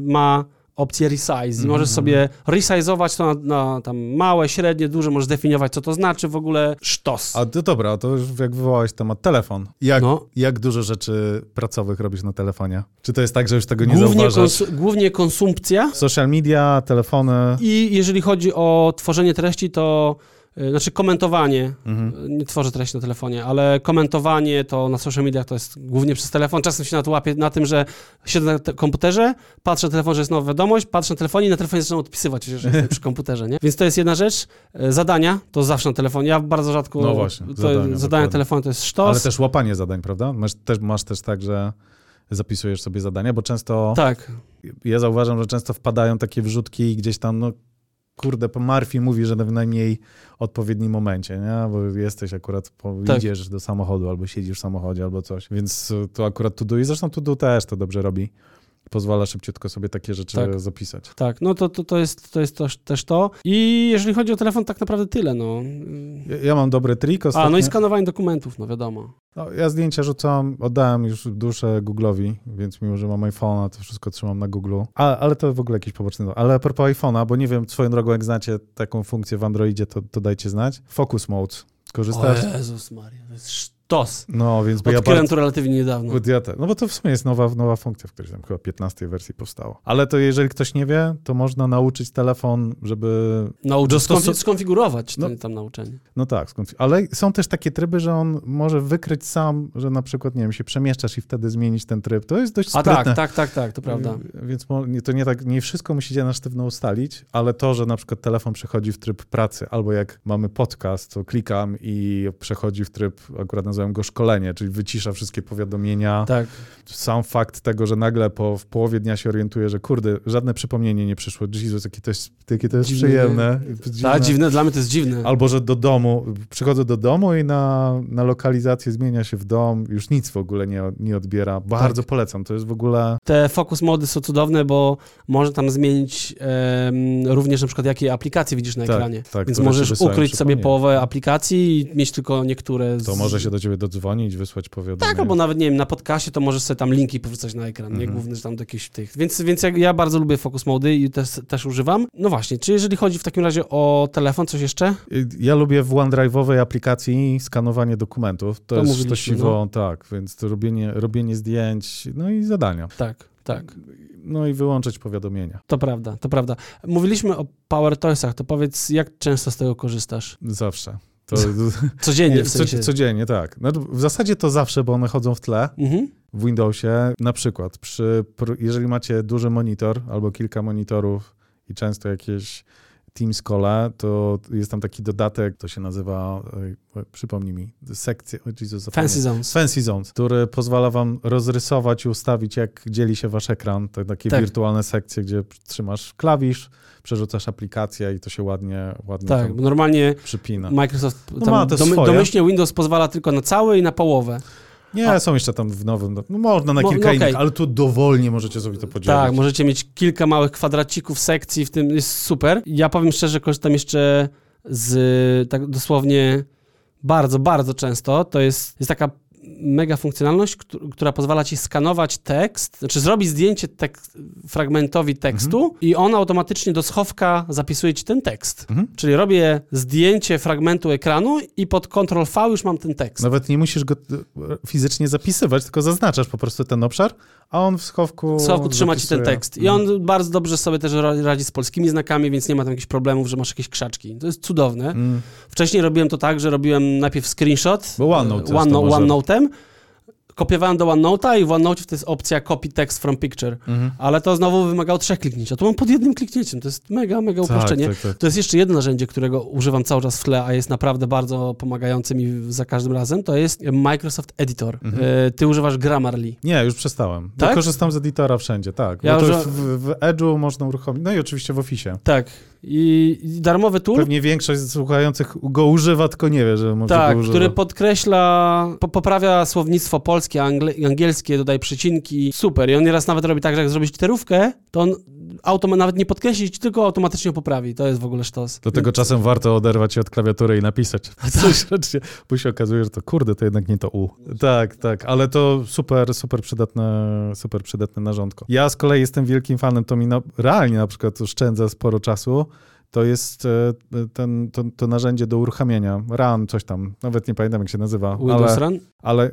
Speaker 2: ma opcję resize i
Speaker 1: Mhm.
Speaker 2: możesz sobie resizować to na, na tam małe, średnie, duże, możesz definiować, co to znaczy w ogóle sztos.
Speaker 1: A to dobra, to już jak wywołałeś temat telefon. Jak,
Speaker 2: No.
Speaker 1: jak dużo rzeczy pracowych robisz na telefonie? Czy to jest tak, że już tego nie
Speaker 2: Głównie, głównie konsumpcja
Speaker 1: Social media, telefony.
Speaker 2: i jeżeli chodzi o tworzenie treści, to znaczy komentowanie,
Speaker 1: Mhm.
Speaker 2: y, nie tworzę treści na telefonie, ale komentowanie to na social mediach to jest głównie przez telefon. Czasem się na to łapię na tym, że siedzę na te- komputerze, patrzę na telefon, że jest nowa wiadomość, patrzę na telefonie i na telefonie zaczynam odpisywać, że jestem przy komputerze, nie? Więc to jest jedna rzecz. Y, Zadania to zawsze na telefonie. Ja bardzo rzadko...
Speaker 1: No właśnie,
Speaker 2: to,
Speaker 1: zadania,
Speaker 2: zadania, telefonu to jest sztos.
Speaker 1: Ale też łapanie zadań, prawda? Masz też, masz też tak, że zapisujesz sobie zadania, bo często
Speaker 2: Tak.
Speaker 1: ja zauważam, że często wpadają takie wrzutki gdzieś tam, no kurde, po Murphy mówi, że w najmniej odpowiednim momencie, nie? Bo jesteś akurat, po,
Speaker 2: Tak.
Speaker 1: idziesz do samochodu, albo siedzisz w samochodzie, albo coś. Więc to akurat to do i zresztą to do też to dobrze robi. Pozwala szybciutko sobie takie rzeczy
Speaker 2: Tak.
Speaker 1: zapisać.
Speaker 2: Tak, no to, to, to jest, to jest też, też to. I jeżeli chodzi o telefon, tak naprawdę tyle, no.
Speaker 1: Ja, ja mam dobry trik
Speaker 2: A,
Speaker 1: ostatnio.
Speaker 2: no i skanowanie dokumentów, no wiadomo.
Speaker 1: No, ja zdjęcia rzucam, oddałem już duszę Google'owi, więc mimo, że mam iPhone'a, to wszystko trzymam na Google'u. A, ale to w ogóle jakiś poboczny. Ale a propos iPhone'a, bo nie wiem, swoją drogą, jak znacie taką funkcję w Androidzie, to, to dajcie znać. Focus Mode. Korzystasz?
Speaker 2: O Jezus Maria, to jest, sz- TOS.
Speaker 1: No, więc bo ja
Speaker 2: Odkryłem
Speaker 1: bardzo...
Speaker 2: to relatywnie niedawno.
Speaker 1: Ja te, no bo to w sumie jest nowa, nowa funkcja, w której tam chyba 15 wersji powstało. Ale to jeżeli ktoś nie wie, to można nauczyć telefon, żeby...
Speaker 2: Nauczyć,
Speaker 1: Dostos-
Speaker 2: skonfi- skonfigurować
Speaker 1: No.
Speaker 2: ten tam nauczenie.
Speaker 1: No tak, ale są też takie tryby, że on może wykryć sam, że na przykład, nie wiem, się przemieszczasz i wtedy zmienić ten tryb. To jest dość
Speaker 2: A
Speaker 1: sprytne.
Speaker 2: tak, tak, tak, tak, to prawda.
Speaker 1: Y, Więc to nie tak, nie wszystko musicie na sztywno ustalić, ale to, że na przykład telefon przechodzi w tryb pracy, albo jak mamy podcast, to klikam i przechodzi w tryb, akurat nazywam go szkolenie, czyli wycisza wszystkie powiadomienia.
Speaker 2: Tak.
Speaker 1: Sam fakt tego, że nagle po, w połowie dnia się orientuję, że kurde, żadne przypomnienie nie przyszło. Jezus, jakie to jest, jakie to jest
Speaker 2: Dziwne,
Speaker 1: przyjemne.
Speaker 2: Tak, dziwne, dla mnie to jest dziwne.
Speaker 1: Albo, że do domu, przychodzę do domu i na, na lokalizację zmienia się w dom, już nic w ogóle nie, nie odbiera. Bardzo
Speaker 2: Tak.
Speaker 1: polecam, to jest w ogóle...
Speaker 2: Te focus mody są cudowne, bo można tam zmienić em, również na przykład jakie aplikacje widzisz na
Speaker 1: Tak,
Speaker 2: ekranie.
Speaker 1: tak,
Speaker 2: Więc możesz ukryć sobie połowę aplikacji i mieć tylko niektóre z...
Speaker 1: To może się do ciebie dodzwonić, wysłać powiadomienie.
Speaker 2: Tak, albo nawet, nie wiem, na podcastie to możesz sobie tam linki powrzucać na ekran, nie?
Speaker 1: Mhm.
Speaker 2: Główny, że tam do jakichś tych. Więc, więc jak, ja bardzo lubię focus mody i też, też używam. No właśnie, czy jeżeli chodzi w takim razie o telefon, coś jeszcze?
Speaker 1: Ja lubię w OneDrive'owej aplikacji skanowanie dokumentów. To,
Speaker 2: To
Speaker 1: jest
Speaker 2: mówiliśmy,
Speaker 1: sztosiwo, tak, więc to robienie, robienie zdjęć, no i zadania.
Speaker 2: Tak, tak.
Speaker 1: No i wyłączyć powiadomienia.
Speaker 2: To prawda, to prawda. Mówiliśmy o Power Toysach, to powiedz, jak często z tego korzystasz?
Speaker 1: Zawsze. To, <laughs>
Speaker 2: Codziennie w
Speaker 1: co,
Speaker 2: sensie.
Speaker 1: codziennie, tak. No, w zasadzie to zawsze, bo one chodzą w tle.
Speaker 2: Mhm.
Speaker 1: w Windowsie, na przykład, przy, pr- jeżeli macie duży monitor albo kilka monitorów i często jakieś Teams Call, to jest tam taki dodatek, to się nazywa, przypomnij mi, sekcje, o Jezus, zapomniałem.
Speaker 2: Fancy Zones.
Speaker 1: Fancy Zones, który pozwala wam rozrysować i ustawić, jak dzieli się wasz ekran. To takie
Speaker 2: Tak.
Speaker 1: wirtualne sekcje, gdzie trzymasz klawisz, przerzucasz aplikację i to się ładnie, ładnie
Speaker 2: Tak, bo normalnie
Speaker 1: przypina.
Speaker 2: Microsoft
Speaker 1: No ma
Speaker 2: domy,
Speaker 1: swoje.
Speaker 2: domyślnie Windows pozwala tylko na całe i na połowę.
Speaker 1: Nie,
Speaker 2: A-
Speaker 1: są jeszcze tam w nowym, no można na
Speaker 2: Mo-
Speaker 1: kilka
Speaker 2: no
Speaker 1: innych,
Speaker 2: okej.
Speaker 1: ale tu dowolnie możecie sobie to podzielić.
Speaker 2: Tak, możecie mieć kilka małych kwadracików sekcji, w tym jest super. Ja powiem szczerze, korzystam jeszcze z tak dosłownie bardzo, bardzo często. To jest, jest taka mega funkcjonalność, któ- która pozwala ci skanować tekst, znaczy zrobić zdjęcie tek- fragmentowi tekstu i on automatycznie do schowka zapisuje ci ten tekst.
Speaker 1: Mhm.
Speaker 2: Czyli robię zdjęcie fragmentu ekranu i pod Ctrl V już mam ten tekst.
Speaker 1: Nawet nie musisz go e, fizycznie zapisywać, tylko zaznaczasz po prostu ten obszar, a on w schowku.
Speaker 2: W schowku trzyma ci ten tekst. I on bardzo dobrze sobie też ra- radzi z polskimi znakami, więc nie ma tam jakichś problemów, że masz jakieś krzaczki. To jest cudowne.
Speaker 1: Mm.
Speaker 2: Wcześniej robiłem to tak, że robiłem najpierw screenshot
Speaker 1: Bo OneNote też
Speaker 2: OneNote'em, kopiowałem do OneNote'a i w OneNote to jest opcja copy text from picture,
Speaker 1: Mhm.
Speaker 2: ale to znowu wymagało trzech kliknięć, a tu mam pod jednym kliknięciem. To jest mega, mega uproszczenie.
Speaker 1: Tak, tak, tak.
Speaker 2: To jest jeszcze jedno narzędzie, którego używam cały czas w tle, a jest naprawdę bardzo pomagające mi za każdym razem. To jest Microsoft Editor.
Speaker 1: Mhm.
Speaker 2: E, Ty używasz Grammarly.
Speaker 1: Nie, już przestałem.
Speaker 2: Tak?
Speaker 1: Ja korzystam z editora wszędzie, tak.
Speaker 2: Ja
Speaker 1: Bo to
Speaker 2: używam-
Speaker 1: w, w Edge'u można uruchomić. No i oczywiście w Office.
Speaker 2: Tak. I, i darmowy tool,
Speaker 1: Pewnie większość słuchających go używa, tylko nie wie, że może
Speaker 2: tak, który podkreśla, po, poprawia słownictwo polskie, angielskie, dodaje przecinki. Super. I on nieraz nawet robi tak, że jak zrobić literówkę, to on automa- nawet nie podkreśli, tylko automatycznie poprawi. To jest w ogóle sztos.
Speaker 1: Do tego czasem warto oderwać się od klawiatury i napisać <laughs> coś rzecznie, bo się okazuje, że to kurde, to jednak nie to U. Tak, tak, ale to super, super przydatne, super przydatne narządko. Ja z kolei jestem wielkim fanem, to mi na, realnie na przykład oszczędza sporo czasu, to jest e, ten, to, to narzędzie do uruchamiania. Run, coś tam, nawet nie pamiętam jak się nazywa.
Speaker 2: Windows
Speaker 1: ale,
Speaker 2: Run?
Speaker 1: ale y,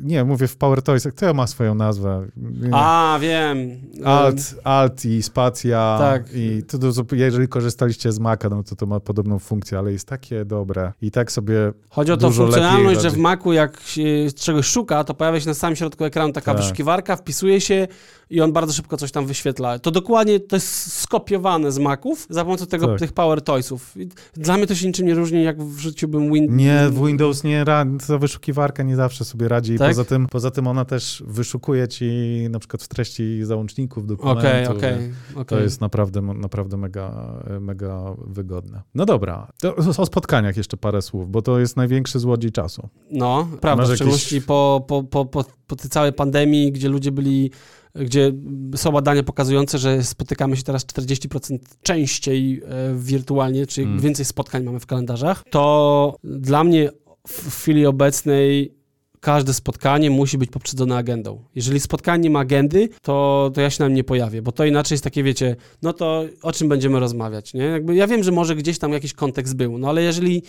Speaker 1: nie, mówię w PowerToysach, to ma swoją nazwę.
Speaker 2: A, wiem.
Speaker 1: Alt, alt i spacja.
Speaker 2: Tak.
Speaker 1: I to, to, jeżeli korzystaliście z Maca, no to to ma podobną funkcję, ale jest takie dobre. I tak sobie.
Speaker 2: Chodzi o tą
Speaker 1: Dużo
Speaker 2: funkcjonalność, że w. Macu jak się czegoś szuka, to pojawia się na samym środku ekranu taka
Speaker 1: Tak.
Speaker 2: wyszukiwarka, wpisuje się i on bardzo szybko coś tam wyświetla. To dokładnie, to jest skopiowane z Maców za pomocą tego,
Speaker 1: Tak.
Speaker 2: tych Power Toysów. I Dla mnie to się niczym nie różni, jak w życiu bym Win...
Speaker 1: Nie, w Windows nie radzi, ta wyszukiwarka nie zawsze sobie radzi. I
Speaker 2: Tak?
Speaker 1: poza, tym, poza tym ona też wyszukuje ci na przykład w treści załączników dokumentu.
Speaker 2: Okej, okej,
Speaker 1: To
Speaker 2: okej.
Speaker 1: jest naprawdę, naprawdę mega, mega wygodne. No dobra, to o spotkaniach jeszcze parę słów, bo to jest największy złodziej czasu.
Speaker 2: No, prawda,
Speaker 1: Masz
Speaker 2: w
Speaker 1: jakieś-
Speaker 2: szczególności po, po, po, po, po tej całej pandemii, gdzie ludzie byli, gdzie są badania pokazujące, że spotykamy się teraz 40% częściej e, wirtualnie, czyli
Speaker 1: Mm.
Speaker 2: więcej spotkań mamy w kalendarzach, to dla mnie w, chwili obecnej każde spotkanie musi być poprzedzone agendą. Jeżeli spotkanie nie ma agendy, to, to ja się nam nie pojawię, bo to inaczej jest takie, wiecie, no to o czym będziemy rozmawiać, nie? Jakby ja wiem, że może gdzieś tam jakiś kontekst był, no ale jeżeli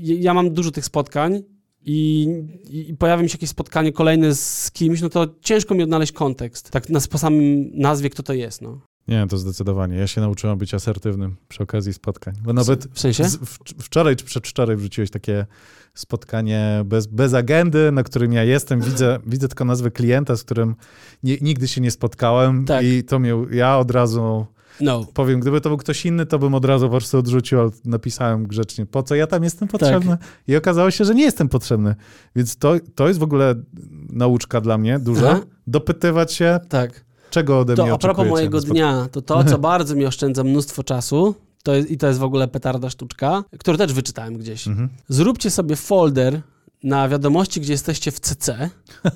Speaker 2: ja mam dużo tych spotkań, i, i, pojawi mi się jakieś spotkanie kolejne z kimś, no to ciężko mi odnaleźć kontekst. Tak na, po samym nazwie, kto to jest, no.
Speaker 1: Nie, to zdecydowanie. Ja się nauczyłem być asertywnym przy okazji spotkań. Bo nawet
Speaker 2: W sensie?
Speaker 1: z, w, wczoraj czy przedwczoraj wrzuciłeś takie spotkanie bez, bez agendy, na którym ja jestem, widzę, <laughs> widzę tylko nazwę klienta, z którym nie, nigdy się nie spotkałem
Speaker 2: Tak.
Speaker 1: i to miał, ja od razu
Speaker 2: No.
Speaker 1: powiem, gdyby to był ktoś inny, to bym od razu po prostu odrzucił, ale napisałem grzecznie, po co ja tam jestem potrzebny? I okazało się, że nie jestem potrzebny. Więc to, to jest w ogóle nauczka dla mnie duża,
Speaker 2: Aha.
Speaker 1: dopytywać się,
Speaker 2: Tak.
Speaker 1: czego ode mnie
Speaker 2: To a propos mojego dnia, to to, co <laughs> bardzo mi oszczędza mnóstwo czasu, to jest, i to jest w ogóle petarda sztuczka, który też wyczytałem gdzieś.
Speaker 1: Mhm.
Speaker 2: Zróbcie sobie folder na wiadomości, gdzie jesteście w CC. <laughs>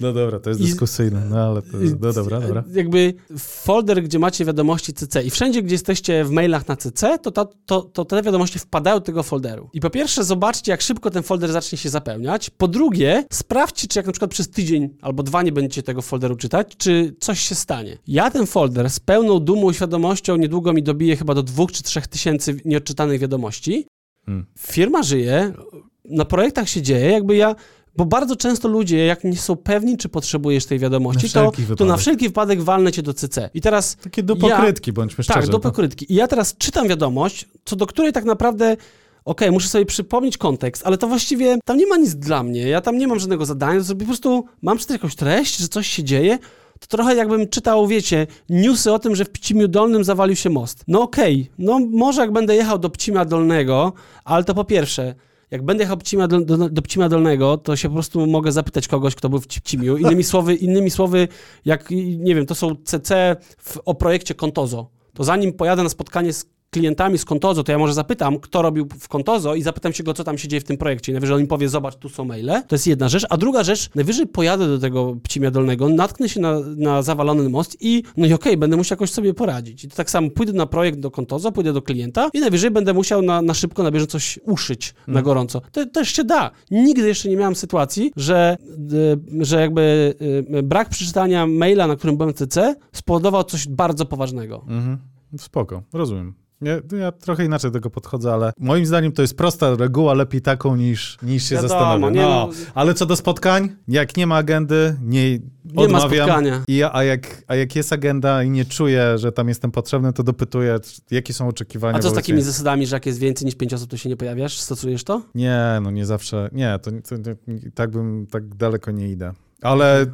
Speaker 1: No dobra, to jest dyskusyjne, no ale to, no dobra, dobra.
Speaker 2: Jakby folder, gdzie macie wiadomości CC i wszędzie, gdzie jesteście w mailach na CC, to, ta, to, to te wiadomości wpadają do tego folderu. I po pierwsze zobaczcie, jak szybko ten folder zacznie się zapełniać. Po drugie, sprawdźcie, czy jak na przykład przez tydzień albo dwa nie będziecie tego folderu czytać, czy coś się stanie. Ja ten folder z pełną dumą i świadomością niedługo mi dobije chyba do dwóch czy trzech tysięcy nieodczytanych wiadomości.
Speaker 1: Hmm.
Speaker 2: Firma żyje, na projektach się dzieje, jakby ja... Bo bardzo często ludzie, jak nie są pewni, czy potrzebujesz tej wiadomości, to, to na wszelki wypadek walnę cię do CC. I teraz
Speaker 1: Takie do pokrytki, bądźmy szczerzy.
Speaker 2: tak, do pokrytki. I ja teraz czytam wiadomość, co do której tak naprawdę, okej, muszę sobie przypomnieć kontekst, ale to właściwie, tam nie ma nic dla mnie, ja tam nie mam żadnego zadania, po prostu mam czytać jakąś treść, że coś się dzieje, to trochę jakbym czytał, wiecie, newsy o tym, że w Pcimiu Dolnym zawalił się most. No okej, no może jak będę jechał do Pcimia Dolnego, ale to po pierwsze, jak będę jechał do, do, do Dolnego, to się po prostu mogę zapytać kogoś, kto był w Pcimiu. Innymi <laughs> słowy, innymi słowy, jak, nie wiem, to są CC w, o projekcie Contozo. To zanim pojadę na spotkanie z klientami z Contozo, to ja może zapytam, kto robił w Contozo i zapytam się go, co tam się dzieje w tym projekcie. I najwyżej on mi powie, zobacz, tu są maile. To jest jedna rzecz. A druga rzecz, najwyżej pojadę do tego Pcimia Dolnego, natknę się na, na zawalony most i no i okej, będę musiał jakoś sobie poradzić. I to tak samo pójdę na projekt do Contozo, pójdę do klienta i najwyżej będę musiał na, na szybko, na bieżąco coś uszyć na gorąco. To też się da. Nigdy jeszcze nie miałem sytuacji, że, y, że jakby y, brak przeczytania maila, na którym byłem w CC, spowodował coś bardzo poważnego.
Speaker 1: Mhm. Spoko, rozumiem. Ja, ja trochę inaczej do tego podchodzę, ale moim zdaniem to jest prosta reguła, lepiej taką niż, niż się
Speaker 2: Wiadomo,
Speaker 1: zastanawiać.
Speaker 2: nie
Speaker 1: No,
Speaker 2: no.
Speaker 1: ale co do spotkań, jak nie ma agendy, nie,
Speaker 2: Nie ma
Speaker 1: odmawiam.
Speaker 2: spotkania.
Speaker 1: I a, jak, a jak jest agenda i nie czuję, że tam jestem potrzebny, to dopytuję, jakie są oczekiwania.
Speaker 2: A co z takimi zasadami, że jak jest więcej niż pięć osób, to się nie pojawiasz? Stosujesz to?
Speaker 1: Nie, no nie zawsze, nie, to, to, to tak bym, tak daleko nie idę. Ale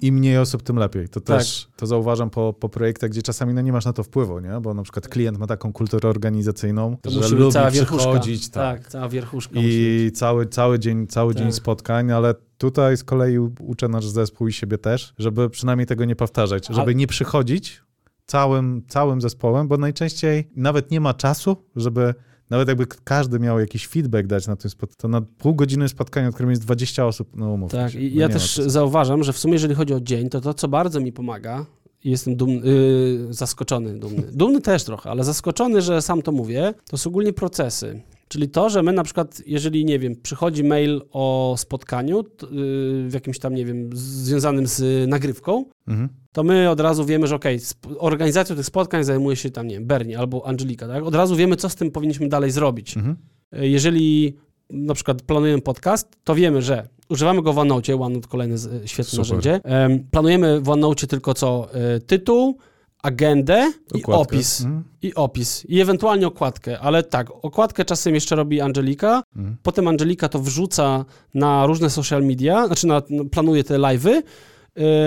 Speaker 1: im mniej osób, tym lepiej. To
Speaker 2: Tak.
Speaker 1: też, to zauważam po, po projektach, gdzie czasami no, nie masz na to wpływu, nie? Bo na przykład klient ma taką kulturę organizacyjną,
Speaker 2: To
Speaker 1: że lubi
Speaker 2: cała
Speaker 1: przychodzić, tak.
Speaker 2: tak, cała wierchuszka. musi.
Speaker 1: I cały, cały dzień, cały
Speaker 2: Tak.
Speaker 1: dzień spotkań, ale tutaj z kolei uczę nasz zespół i siebie też, żeby przynajmniej tego nie powtarzać, żeby nie przychodzić całym, całym zespołem, bo najczęściej nawet nie ma czasu, żeby nawet jakby każdy miał jakiś feedback dać na tym spotkaniu, to na pół godziny spotkania, na którym jest 20 osób, no umówmy
Speaker 2: Tak,
Speaker 1: się, no
Speaker 2: ja też zauważam, że w sumie jeżeli chodzi o dzień, to to, co bardzo mi pomaga, i jestem dumny, yy, zaskoczony, dumny. Dumny też trochę, ale zaskoczony, że sam to mówię, to są ogólnie procesy. Czyli to, że my na przykład, jeżeli, nie wiem, przychodzi mail o spotkaniu yy, w jakimś tam, nie wiem, związanym z nagrywką,
Speaker 1: Mhm.
Speaker 2: To my od razu wiemy, że okej, sp- organizacją tych spotkań zajmuje się tam, nie wiem, Bernie albo Angelika, tak? Od razu wiemy, co z tym powinniśmy dalej zrobić.
Speaker 1: Mhm.
Speaker 2: Jeżeli na przykład planujemy podcast, to wiemy, że używamy go w OneNote, OneNote kolejne e, świetne
Speaker 1: Super.
Speaker 2: narzędzie. Em, planujemy w OneNote tylko co? E, tytuł, agendę i
Speaker 1: Okładkę.
Speaker 2: opis.
Speaker 1: Mhm.
Speaker 2: I opis. I ewentualnie okładkę. Ale tak, okładkę czasem jeszcze robi Angelika,
Speaker 1: Mhm.
Speaker 2: potem Angelika to wrzuca na różne social media, znaczy na, no, planuje te live'y,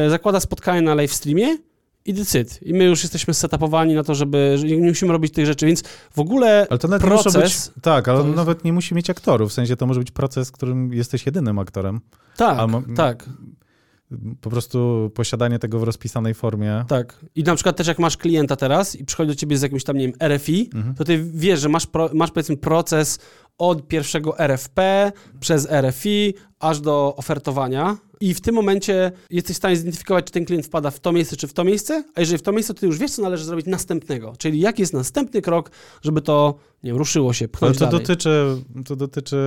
Speaker 2: e, zakłada spotkanie na live streamie i decyd. I my już jesteśmy setupowani na to, żeby, że nie musimy robić tych rzeczy, więc w ogóle
Speaker 1: Ale to nawet nie muszą
Speaker 2: proces...
Speaker 1: być, tak, ale
Speaker 2: jest-
Speaker 1: nawet nie musi mieć aktorów, w sensie to może być proces, w którym jesteś jedynym aktorem.
Speaker 2: Tak, tak.
Speaker 1: Po prostu posiadanie tego w rozpisanej formie.
Speaker 2: Tak. I na przykład też jak masz klienta teraz i przychodzi do ciebie z jakimś tam, nie wiem, RFI,
Speaker 1: Mhm.
Speaker 2: to ty wiesz, że masz, pro, masz powiedzmy proces od pierwszego RFP przez RFI aż do ofertowania i w tym momencie jesteś w stanie zidentyfikować, czy ten klient wpada w to miejsce, czy w to miejsce, a jeżeli w to miejsce, to ty już wiesz, co należy zrobić następnego. Czyli jaki jest następny krok, żeby to, nie ruszyło się,
Speaker 1: Ale
Speaker 2: pchnąć
Speaker 1: to
Speaker 2: dalej.
Speaker 1: dotyczy, to dotyczy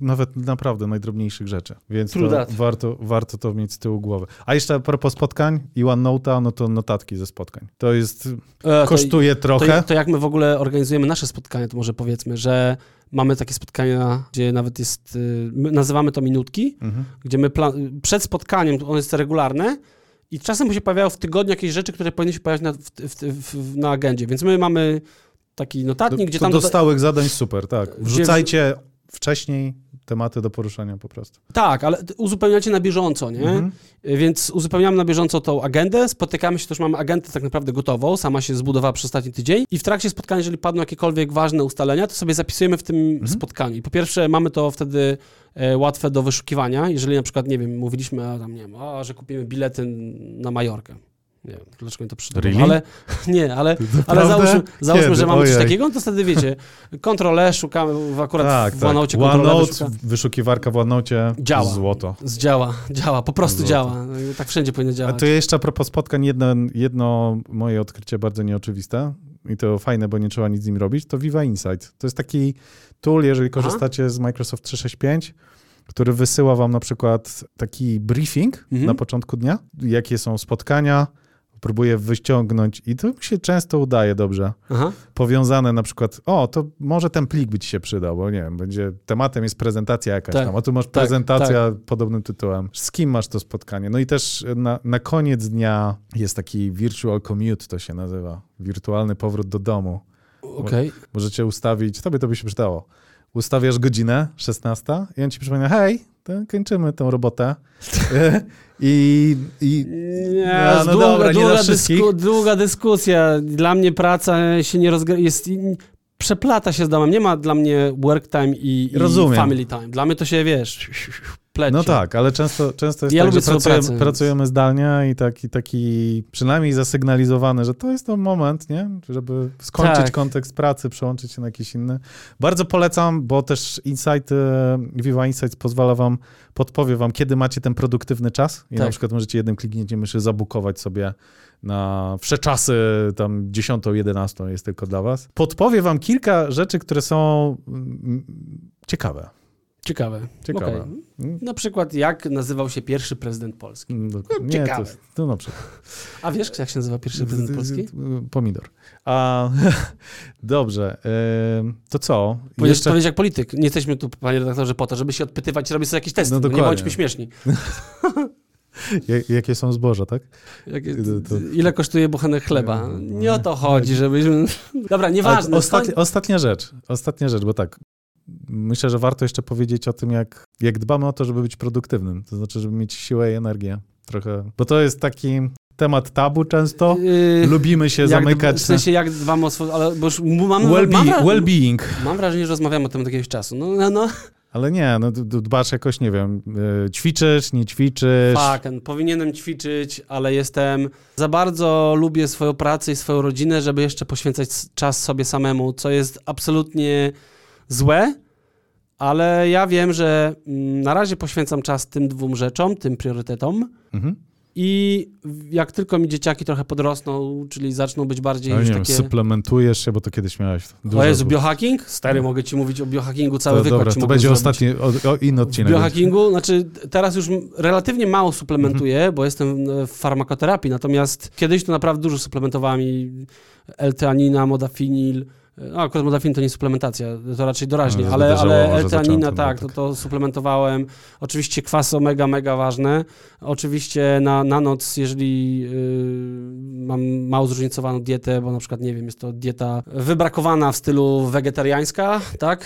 Speaker 1: nawet naprawdę najdrobniejszych rzeczy, więc to warto, warto to mieć z tyłu głowy. A jeszcze a propos spotkań i OneNote'a, no to notatki ze spotkań. To jest,
Speaker 2: E, to-
Speaker 1: kosztuje
Speaker 2: To,
Speaker 1: trochę.
Speaker 2: to jak my w ogóle organizujemy nasze spotkania, to może powiedzmy, że Mamy takie spotkania, gdzie nawet jest, y, my nazywamy to minutki,
Speaker 1: Mhm.
Speaker 2: gdzie my pla- przed spotkaniem, one jest regularne i czasem się pojawiają w tygodniu jakieś rzeczy, które powinny się pojawiać na, w, w, w, na agendzie. Więc my mamy taki notatnik, gdzie
Speaker 1: to
Speaker 2: tam...
Speaker 1: do stałych zadań super, tak.
Speaker 2: Gdzie-
Speaker 1: Wrzucajcie wcześniej tematy do poruszenia po prostu.
Speaker 2: Tak, ale uzupełniacie na bieżąco, nie?
Speaker 1: Mhm.
Speaker 2: Więc uzupełniamy na bieżąco tą agendę, spotykamy się, już mamy agendę tak naprawdę gotową, sama się zbudowała przez ostatni tydzień i w trakcie spotkania, jeżeli padną jakiekolwiek ważne ustalenia, to sobie zapisujemy w tym
Speaker 1: Mhm.
Speaker 2: spotkaniu. I po pierwsze mamy to wtedy e, łatwe do wyszukiwania, jeżeli na przykład, nie wiem, mówiliśmy, a tam, nie wiem, że kupimy bilety na Majorkę. Nie wiem, dlaczego mi to przyszło.
Speaker 1: Really?
Speaker 2: Ale <laughs> nie, ale, ale załóżmy, załóżmy że mamy coś takiego, no to wtedy wiecie, Ctrl szukamy w akurat
Speaker 1: Tak,
Speaker 2: w
Speaker 1: tak.
Speaker 2: OneNote Ctrl
Speaker 1: OneNote,
Speaker 2: szuka.
Speaker 1: wyszukiwarka w OneNote,
Speaker 2: Działa.
Speaker 1: złoto.
Speaker 2: Działa, działa, po prostu
Speaker 1: Złoto.
Speaker 2: działa. Tak wszędzie powinno
Speaker 1: A
Speaker 2: działać.
Speaker 1: to jeszcze a propos spotkań, jedno, jedno moje odkrycie bardzo nieoczywiste i to fajne, bo nie trzeba nic z nim robić, to Viva Insight. To jest taki tool, jeżeli korzystacie z Microsoft 365, który wysyła wam na przykład taki briefing
Speaker 2: Mhm.
Speaker 1: na początku dnia, jakie są spotkania, próbuje wyciągnąć i to mi się często udaje dobrze.
Speaker 2: Aha.
Speaker 1: Powiązane na przykład, o, to może ten plik by ci się przydał, bo nie wiem, będzie, tematem jest prezentacja jakaś
Speaker 2: Tak,
Speaker 1: tam, a tu masz
Speaker 2: tak,
Speaker 1: prezentacja podobnym tytułem. Z kim masz to spotkanie? No i też na, na koniec dnia jest taki virtual commute, to się nazywa, wirtualny powrót do domu.
Speaker 2: Okej.
Speaker 1: Możecie ustawić, tobie to by się przydało. Ustawiasz godzinę, 16 i on ci przypomina, hej, to kończymy tą robotę. <laughs> I, i
Speaker 2: Nie,
Speaker 1: No, no
Speaker 2: długa,
Speaker 1: dobra, nie
Speaker 2: długa,
Speaker 1: wszystkich.
Speaker 2: dysku, długa dyskusja. Dla mnie praca się nie rozgrywa, jest, przeplata się z domem. Nie ma dla mnie work time i, i family time. Dla mnie to się, wiesz, pleci.
Speaker 1: No tak, ale często, często jest
Speaker 2: Ja
Speaker 1: tak, że pracujemy,
Speaker 2: pracę,
Speaker 1: pracujemy zdalnie i taki, taki przynajmniej zasygnalizowany, że to jest to moment, nie? Żeby skończyć
Speaker 2: Tak.
Speaker 1: kontekst pracy, przełączyć się na jakiś inny. Bardzo polecam, bo też Insight, e, Viva Insights pozwala wam, podpowie wam, kiedy macie ten produktywny czas i
Speaker 2: Tak.
Speaker 1: na przykład możecie jednym kliknięciem myszy zabukować sobie na wsze czasy, tam 10, 11 jest tylko dla was. Podpowie wam kilka rzeczy, które są mm, ciekawe.
Speaker 2: Ciekawe.
Speaker 1: Ciekawe.
Speaker 2: Okej. Na przykład, jak nazywał się pierwszy prezydent Polski?
Speaker 1: Mm, do- Nie,
Speaker 2: ciekawe.
Speaker 1: to, to na przykład.
Speaker 2: A wiesz, jak się nazywa pierwszy prezydent Polski?
Speaker 1: Pomidor. A, <laughs> dobrze. To co?
Speaker 2: Powiesz,
Speaker 1: Jeszcze,
Speaker 2: powiedz jak polityk. Nie jesteśmy tu, panie redaktorze, po to, żeby się odpytywać i robić sobie jakieś testy.
Speaker 1: No
Speaker 2: No nie bądźmy śmieszni. <laughs>
Speaker 1: ja- jakie są zboża, tak?
Speaker 2: Jak,
Speaker 1: To- to-
Speaker 2: ile kosztuje bochenek chleba? Nie o to chodzi, żebyśmy... <laughs> Dobra, nieważne.
Speaker 1: Ostatnia, ostatnia rzecz. Ostatnia rzecz, bo tak. Myślę, że warto jeszcze powiedzieć o tym, jak, jak dbamy o to, żeby być produktywnym. To znaczy, żeby mieć siłę i energię. Trochę. Bo to jest taki temat tabu często.
Speaker 2: Yy,
Speaker 1: Lubimy się zamykać.
Speaker 2: W sensie jak dbam o swoje... Ale bo już mam, mam,
Speaker 1: Well-being,
Speaker 2: wra-
Speaker 1: well-being.
Speaker 2: mam wrażenie, że rozmawiamy o tym od jakiegoś czasu. No, no, no.
Speaker 1: Ale nie, no dbasz jakoś, nie wiem, y, ćwiczysz, nie ćwiczysz.
Speaker 2: Fuck, powinienem ćwiczyć, ale jestem... Za bardzo lubię swoją pracę i swoją rodzinę, żeby jeszcze poświęcać czas sobie samemu, co jest absolutnie złe, ale ja wiem, że mm, na razie poświęcam czas tym dwóm rzeczom, tym priorytetom
Speaker 1: Mhm.
Speaker 2: i jak tylko mi dzieciaki trochę podrosną, czyli zaczną być bardziej
Speaker 1: Ale
Speaker 2: już
Speaker 1: nie wiem,
Speaker 2: takie...
Speaker 1: suplementujesz się, bo to kiedyś miałeś.
Speaker 2: O Jezu, biohacking? Stary, mogę ci mówić o biohackingu, cały
Speaker 1: to,
Speaker 2: wykład
Speaker 1: dobra, to będzie
Speaker 2: zrobić.
Speaker 1: ostatni, o, o, inny
Speaker 2: W
Speaker 1: odcinek.
Speaker 2: biohackingu, znaczy teraz już relatywnie mało suplementuję,
Speaker 1: Mhm.
Speaker 2: bo jestem w farmakoterapii, natomiast kiedyś to naprawdę dużo suplementowałem i L-teanina, modafinil, no akurat modafinil to nie suplementacja, to raczej doraźnie,
Speaker 1: No,
Speaker 2: ale, ale L-teanina tak, to, to suplementowałem. Oczywiście kwasy omega, mega ważne. Oczywiście na, na noc, jeżeli y, mam mało zróżnicowaną dietę, bo na przykład, nie wiem, jest to dieta wybrakowana w stylu wegetariańska, tak,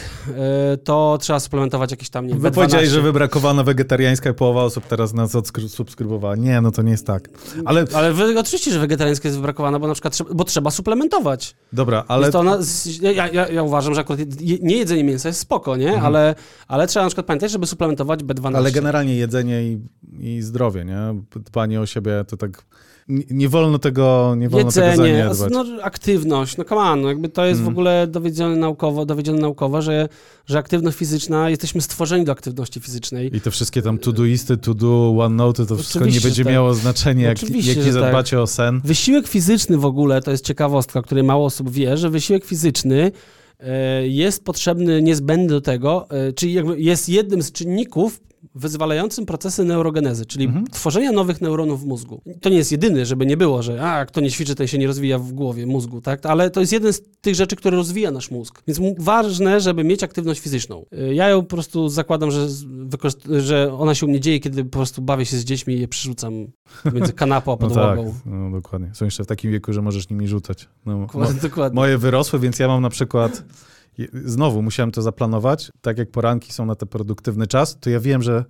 Speaker 2: y, to trzeba suplementować jakieś tam, nie wiem,
Speaker 1: Wy powiedziałeś,
Speaker 2: B12.
Speaker 1: że wybrakowana wegetariańska i połowa osób teraz nas odsubskrybowała. Nie, no to nie jest tak. Ale
Speaker 2: Ale wy, oczywiście, że wegetariańska jest wybrakowana, bo na przykład bo trzeba suplementować.
Speaker 1: dobra,
Speaker 2: Ale to z- ja, ja, ja uważam, że akurat je, nie jedzenie mięsa jest spoko, nie?
Speaker 1: Mhm.
Speaker 2: Ale, ale trzeba na przykład pamiętać, żeby suplementować B12.
Speaker 1: Ale generalnie jedzenie i, i zdrowie, nie? Dbanie o siebie to tak. Nie, nie wolno tego, nie wolno tego
Speaker 2: Jedzenie,
Speaker 1: zaniedbać.
Speaker 2: no, aktywność, no come on, no jakby to jest w
Speaker 1: Mhm.
Speaker 2: ogóle dowiedzione naukowo, dowiedzione naukowo, że, że aktywność fizyczna, jesteśmy stworzeni do aktywności fizycznej.
Speaker 1: I te wszystkie tam todoisty, to do, OneNote, to wszystko nie
Speaker 2: Oczywiście,
Speaker 1: będzie
Speaker 2: że tak.
Speaker 1: miało znaczenia, jak,
Speaker 2: Oczywiście,
Speaker 1: jak nie
Speaker 2: tak.
Speaker 1: zadbacie o sen.
Speaker 2: Wysiłek fizyczny w ogóle, to jest ciekawostka, o której mało osób wie, że wysiłek fizyczny e, jest potrzebny, niezbędny do tego, e, czyli jakby jest jednym z czynników wyzwalającym procesy neurogenezy, czyli tworzenia nowych neuronów w mózgu. To nie jest jedyny, żeby nie było, że a, kto nie ćwiczy, ten się nie rozwija w głowie, mózgu, tak? Ale to jest jeden z tych rzeczy, które rozwija nasz mózg. Więc ważne, żeby mieć aktywność fizyczną. Y, Ja ją po prostu zakładam, że, że ona się u mnie dzieje, kiedy po prostu bawię się z dziećmi i je przerzucam między <laughs> kanapą a
Speaker 1: No tak,
Speaker 2: podłogą.
Speaker 1: no dokładnie. Są jeszcze w takim wieku, że możesz nimi rzucać. No,
Speaker 2: Dokładnie, dokładnie.
Speaker 1: moje wyrosły, więc ja mam na przykład, znowu musiałem to zaplanować, tak jak poranki są na ten produktywny czas, to ja wiem, że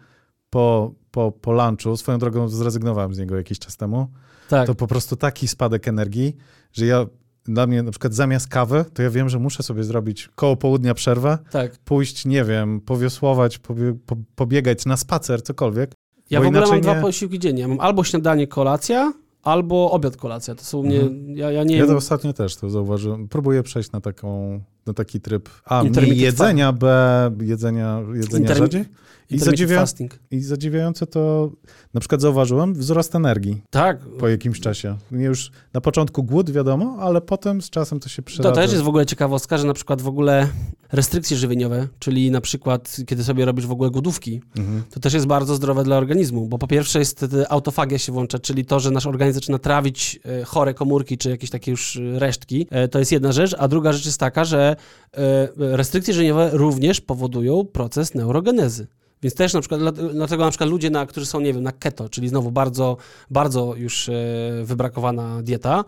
Speaker 1: po, po, po lunchu, swoją drogą zrezygnowałem z niego jakiś czas temu,
Speaker 2: Tak.
Speaker 1: to po prostu taki spadek energii, że ja, dla mnie na przykład zamiast kawy, to ja wiem, że muszę sobie zrobić koło południa przerwę,
Speaker 2: tak.
Speaker 1: pójść, nie wiem, powiosłować, pobie, po, pobiegać na spacer, cokolwiek.
Speaker 2: Ja w ogóle mam
Speaker 1: inaczej
Speaker 2: dwa
Speaker 1: nie-
Speaker 2: posiłki dziennie. Ja mam albo śniadanie, kolacja, albo obiad, kolacja. To są mnie, ja, ja nie
Speaker 1: Ja to ostatnio też to zauważyłem. Próbuję przejść na taką, na taki tryb A, mniej jedzenia, B, jedzenia, jedzenia rzadziej. I, zadziwia,
Speaker 2: fasting.
Speaker 1: I zadziwiające to, na przykład zauważyłem wzrost energii
Speaker 2: Tak.
Speaker 1: po jakimś czasie. Nie już na początku głód, wiadomo, ale potem z czasem to się
Speaker 2: To
Speaker 1: przyradza.
Speaker 2: też jest w ogóle ciekawostka, że na przykład w ogóle restrykcje żywieniowe, czyli na przykład kiedy sobie robisz w ogóle głodówki,
Speaker 1: Mhm.
Speaker 2: to też jest bardzo zdrowe dla organizmu, bo po pierwsze jest autofagia się włącza, czyli to, że nasz organizm zaczyna trawić e, chore komórki, czy jakieś takie już e, resztki. E, To jest jedna rzecz, a druga rzecz jest taka, że e, restrykcje żywieniowe również powodują proces neurogenezy. Więc też na przykład, dla- dlatego na przykład ludzie, na, którzy są, nie wiem, na keto, czyli znowu bardzo, bardzo już e, wybrakowana dieta,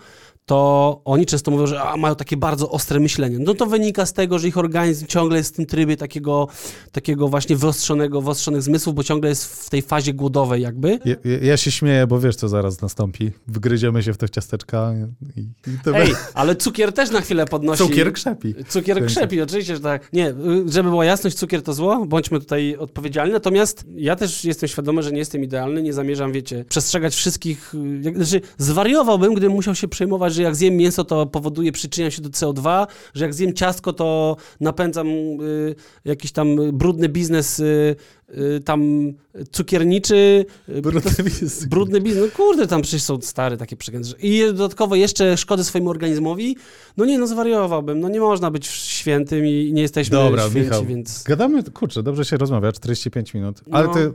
Speaker 2: to oni często mówią, że a, mają takie bardzo ostre myślenie. No to wynika z tego, że ich organizm ciągle jest w tym trybie takiego, takiego właśnie wyostrzonego, wyostrzonych zmysłów, bo ciągle jest w tej fazie głodowej jakby.
Speaker 1: Ja, ja- się śmieję, bo wiesz, co zaraz nastąpi. Wgryziemy się w te ciasteczka i, i to
Speaker 2: Ej, ale cukier też na chwilę podnosi.
Speaker 1: cukier krzepi.
Speaker 2: Cukier krzepi, oczywiście, że tak. Nie, żeby była jasność, cukier to zło, bądźmy tutaj odpowiedzialni. Natomiast ja też jestem świadomy, że nie jestem idealny, nie zamierzam, wiecie, przestrzegać wszystkich. znaczy, zwariowałbym, gdybym musiał się przejmować, że jak zjem mięso, to powoduje, przyczyniam się do CO2, że jak zjem ciastko, to napędzam y, jakiś tam brudny biznes y, y, tam cukierniczy. y, Brudny biznes, no kurde, tam przecież są stare takie przekręty. I dodatkowo jeszcze szkody swojemu organizmowi. No nie, no zwariowałbym. No nie można być świętym i nie jesteśmy
Speaker 1: Dobra,
Speaker 2: święci,
Speaker 1: Michał.
Speaker 2: więc...
Speaker 1: Gadamy, kurczę, dobrze się rozmawia, 45 minut. Ale
Speaker 2: No.
Speaker 1: ty...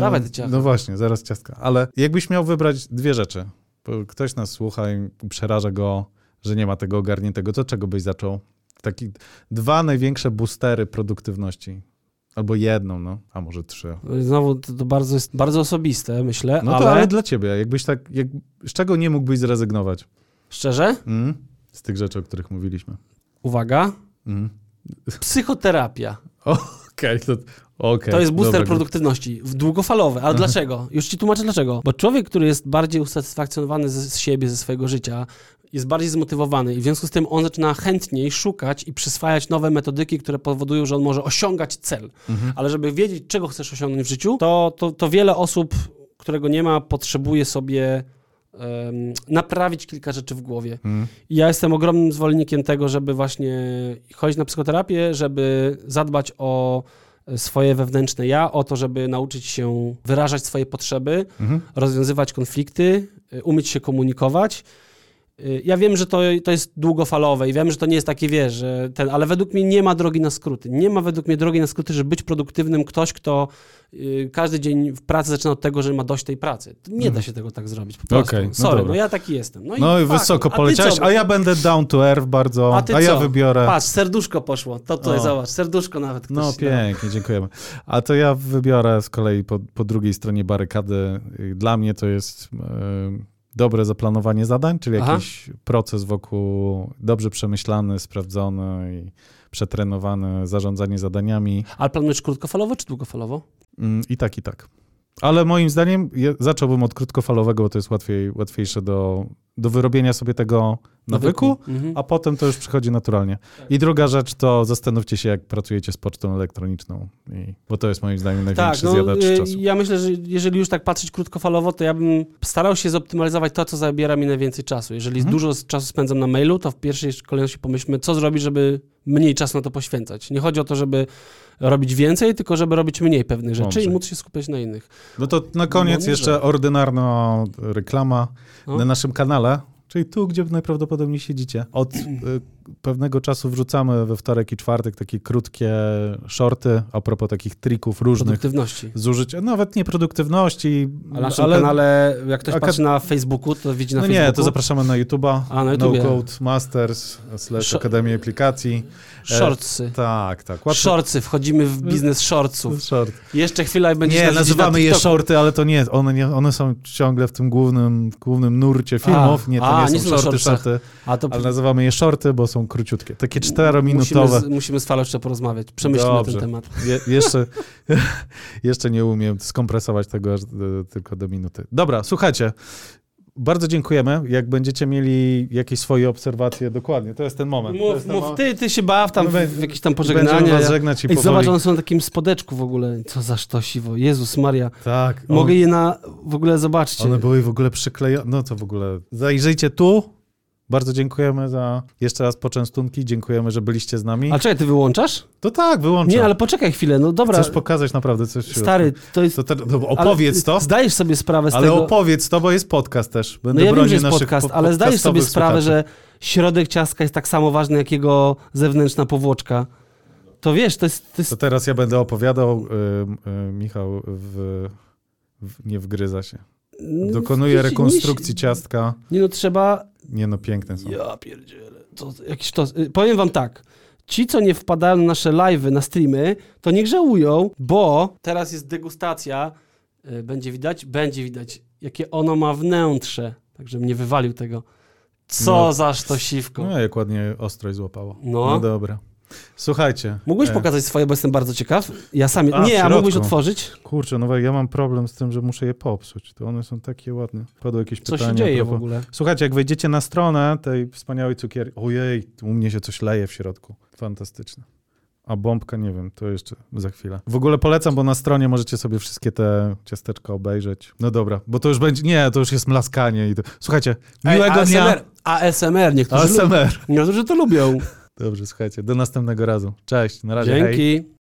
Speaker 2: Dawaj te ciastka.
Speaker 1: No właśnie, zaraz ciastka. Ale jakbyś miał wybrać dwie rzeczy, ktoś nas słucha i przeraża go, że nie ma tego ogarniętego, to czego byś zaczął? Taki dwa największe boostery produktywności. Albo jedną, no, a może trzy.
Speaker 2: Znowu to, to bardzo jest bardzo osobiste, myślę,
Speaker 1: No
Speaker 2: ale,
Speaker 1: to ale dla ciebie, jakbyś tak, jak, z czego nie mógłbyś zrezygnować?
Speaker 2: szczerze,
Speaker 1: Mm? Z tych rzeczy, o których mówiliśmy.
Speaker 2: uwaga,
Speaker 1: Mm.
Speaker 2: psychoterapia. <laughs>
Speaker 1: Okej, to, okej,
Speaker 2: To jest booster
Speaker 1: dobra.
Speaker 2: produktywności, długofalowy. Ale dlaczego? Już ci tłumaczę dlaczego. Bo człowiek, który jest bardziej usatysfakcjonowany ze, z siebie, ze swojego życia, jest bardziej zmotywowany i w związku z tym on zaczyna chętniej szukać i przyswajać nowe metodyki, które powodują, że on może osiągać cel.
Speaker 1: Mhm.
Speaker 2: Ale żeby wiedzieć, czego chcesz osiągnąć w życiu, to, to, to wiele osób, którego nie ma, potrzebuje sobie em, naprawić kilka rzeczy w głowie. I ja jestem ogromnym zwolennikiem tego, żeby właśnie chodzić na psychoterapię, żeby zadbać o swoje wewnętrzne ja, o to, żeby nauczyć się wyrażać swoje potrzeby,
Speaker 1: Mhm.
Speaker 2: rozwiązywać konflikty, y, umieć się komunikować. Y, Ja wiem, że to, to jest długofalowe i wiem, że to nie jest takie, wiesz, że ten, ale według mnie nie ma drogi na skróty. Nie ma według mnie drogi na skróty, żeby być produktywnym ktoś, kto y, każdy dzień w pracy zaczyna od tego, że ma dość tej pracy. Nie da się tego tak zrobić po prostu.
Speaker 1: Okej, no
Speaker 2: Sorry,
Speaker 1: dobra.
Speaker 2: no ja taki jestem. No i,
Speaker 1: No i wysoko
Speaker 2: a
Speaker 1: poleciałeś,
Speaker 2: co?
Speaker 1: a ja będę down to earth bardzo,
Speaker 2: A
Speaker 1: a, ja
Speaker 2: co?
Speaker 1: wybiorę...
Speaker 2: Patrz, serduszko poszło. To tutaj
Speaker 1: O.
Speaker 2: zobacz, serduszko nawet ktoś
Speaker 1: No
Speaker 2: ci dał.
Speaker 1: pięknie, dziękujemy. A to ja wybiorę z kolei po, po drugiej stronie barykady. Y, Dla mnie to jest e, dobre zaplanowanie zadań, czyli
Speaker 2: Aha.
Speaker 1: jakiś proces wokół dobrze przemyślany, sprawdzony i przetrenowany, zarządzanie zadaniami
Speaker 2: Ale planujesz krótkofalowo czy długofalowo?
Speaker 1: mm, i tak, i tak. Ale moim zdaniem je, zacząłbym od krótkofalowego, bo to jest łatwiej, łatwiejsze do, do wyrobienia sobie tego nawyku,
Speaker 2: Mhm.
Speaker 1: a potem to już przychodzi naturalnie. I druga rzecz to zastanówcie się, jak pracujecie z pocztą elektroniczną, I, bo to jest moim zdaniem
Speaker 2: Tak,
Speaker 1: największy
Speaker 2: no,
Speaker 1: zjadacz
Speaker 2: y,
Speaker 1: czasu.
Speaker 2: ja myślę, że jeżeli już tak patrzeć krótkofalowo, to ja bym starał się zoptymalizować to, co zabiera mi najwięcej czasu. Jeżeli
Speaker 1: Mhm.
Speaker 2: dużo czasu spędzam na mailu, to w pierwszej kolejności pomyślmy, co zrobić, żeby mniej czasu na to poświęcać. Nie chodzi o to, żeby robić więcej, tylko żeby robić mniej pewnych rzeczy
Speaker 1: Mądrze.
Speaker 2: i móc się skupiać na innych.
Speaker 1: No to na koniec
Speaker 2: Mądrze.
Speaker 1: jeszcze ordynarna reklama.
Speaker 2: No.
Speaker 1: Na naszym kanale czyli tu, gdzie najprawdopodobniej siedzicie. Od <clears throat> y, pewnego czasu wrzucamy we wtorek i czwartek takie krótkie shorty a propos takich trików różnych
Speaker 2: Produktywności.
Speaker 1: zużycia, nawet nie produktywności,
Speaker 2: A na naszym
Speaker 1: ale
Speaker 2: kanale, jak ktoś
Speaker 1: Aka-
Speaker 2: patrzy na Facebooku, to widzi na
Speaker 1: no
Speaker 2: Facebooku.
Speaker 1: nie, to zapraszamy na YouTube'a,
Speaker 2: A, na
Speaker 1: No. Code Masters slash Akademii Aplikacji.
Speaker 2: Shortsy.
Speaker 1: Tak, tak. Łatwo-
Speaker 2: Shortsy, wchodzimy w biznes shortsów.
Speaker 1: Short.
Speaker 2: Jeszcze chwila i będzie
Speaker 1: Nie, nazywamy je shorty, ale to nie, one, nie, one są ciągle w tym głównym, głównym nurcie filmów. nie, to
Speaker 2: a,
Speaker 1: nie
Speaker 2: nie
Speaker 1: są
Speaker 2: są na
Speaker 1: shorty, shorty,
Speaker 2: A to
Speaker 1: ale nazywamy je shorty, bo są króciutkie. Takie
Speaker 2: musimy,
Speaker 1: czterominutowe.
Speaker 2: z, musimy z Falą jeszcze porozmawiać. Przemyślmy
Speaker 1: Dobrze.
Speaker 2: ten temat.
Speaker 1: Je, jeszcze, <laughs> jeszcze nie umiem skompresować tego aż, e, tylko do minuty. Dobra, słuchajcie. Bardzo dziękujemy. Jak będziecie mieli jakieś swoje obserwacje, dokładnie, to jest ten moment.
Speaker 2: Mów,
Speaker 1: ten
Speaker 2: mów,
Speaker 1: moment.
Speaker 2: ty, ty się baw tam
Speaker 1: My
Speaker 2: w, jakieś tam
Speaker 1: Będziemy
Speaker 2: pożegnania.
Speaker 1: was
Speaker 2: Ja-
Speaker 1: żegnać i
Speaker 2: Ej,
Speaker 1: powoli.
Speaker 2: zobacz, one są na takim spodeczku w ogóle. Co za sztosiwo. Jezus Maria.
Speaker 1: Tak.
Speaker 2: Mogę
Speaker 1: on-
Speaker 2: je na... W ogóle zobaczcie.
Speaker 1: One były w ogóle przyklejone. No to w ogóle. Zajrzyjcie tu. Bardzo dziękujemy za jeszcze raz poczęstunki. Dziękujemy, że byliście z nami.
Speaker 2: A czekaj, ty wyłączasz?
Speaker 1: To tak, wyłączam.
Speaker 2: Nie, ale poczekaj chwilę. No dobra.
Speaker 1: Chcesz pokazać naprawdę coś.
Speaker 2: Stary, to jest...
Speaker 1: To te, no, opowiedz
Speaker 2: ale
Speaker 1: to.
Speaker 2: Zdajesz sobie sprawę z
Speaker 1: Ale
Speaker 2: tego...
Speaker 1: opowiedz to, bo jest podcast też. Będę
Speaker 2: No ja wiem, że jest podcast,
Speaker 1: po-
Speaker 2: ale zdajesz sobie sprawę,
Speaker 1: słuchaczy.
Speaker 2: że środek ciastka jest tak samo ważny, jak jego zewnętrzna powłoczka. To wiesz, to jest... To jest
Speaker 1: To teraz ja będę opowiadał. Y, y, Michał w, w, nie wgryza się. Dokonuje rekonstrukcji
Speaker 2: nie-
Speaker 1: ciastka.
Speaker 2: Nie no, trzeba...
Speaker 1: Nie no, piękne są.
Speaker 2: Ja pierdzielę. To jakiś to... y, Powiem wam tak. Ci, co nie wpadają na nasze live'y, na streamy, to niech żałują, bo teraz jest degustacja. Y, Będzie widać? Będzie widać, jakie ono ma wnętrze. Także mnie wywalił tego. Co
Speaker 1: No.
Speaker 2: za sztosiwko.
Speaker 1: No, jak ładnie ostrość złapało.
Speaker 2: No.
Speaker 1: no dobra. Słuchajcie.
Speaker 2: Mógłbyś
Speaker 1: e,
Speaker 2: pokazać swoje, bo jestem bardzo ciekaw. Ja sam...
Speaker 1: A,
Speaker 2: nie, a mógłbyś otworzyć?
Speaker 1: Kurczę, no ja mam problem z tym, że muszę je popsuć. To one są takie ładne. Padło jakieś
Speaker 2: Co
Speaker 1: pytanie.
Speaker 2: się dzieje
Speaker 1: a
Speaker 2: w
Speaker 1: propos-
Speaker 2: ogóle?
Speaker 1: Słuchajcie, jak wejdziecie na stronę tej wspaniałej cukierki, ojej, u mnie się coś leje w środku. Fantastyczne. A bombka, nie wiem, to jeszcze za chwilę. W ogóle polecam, bo na stronie możecie sobie wszystkie te ciasteczka obejrzeć. No dobra, bo to już będzie, nie, to już jest mlaskanie. I to... Słuchajcie, miłego
Speaker 2: Ej,
Speaker 1: dnia.
Speaker 2: ASMR, ASMR, niektórzy,
Speaker 1: ASMR.
Speaker 2: niektórzy to lubią.
Speaker 1: Dobrze, słuchajcie, do następnego razu. Cześć, na razie, hej.
Speaker 2: Dzięki.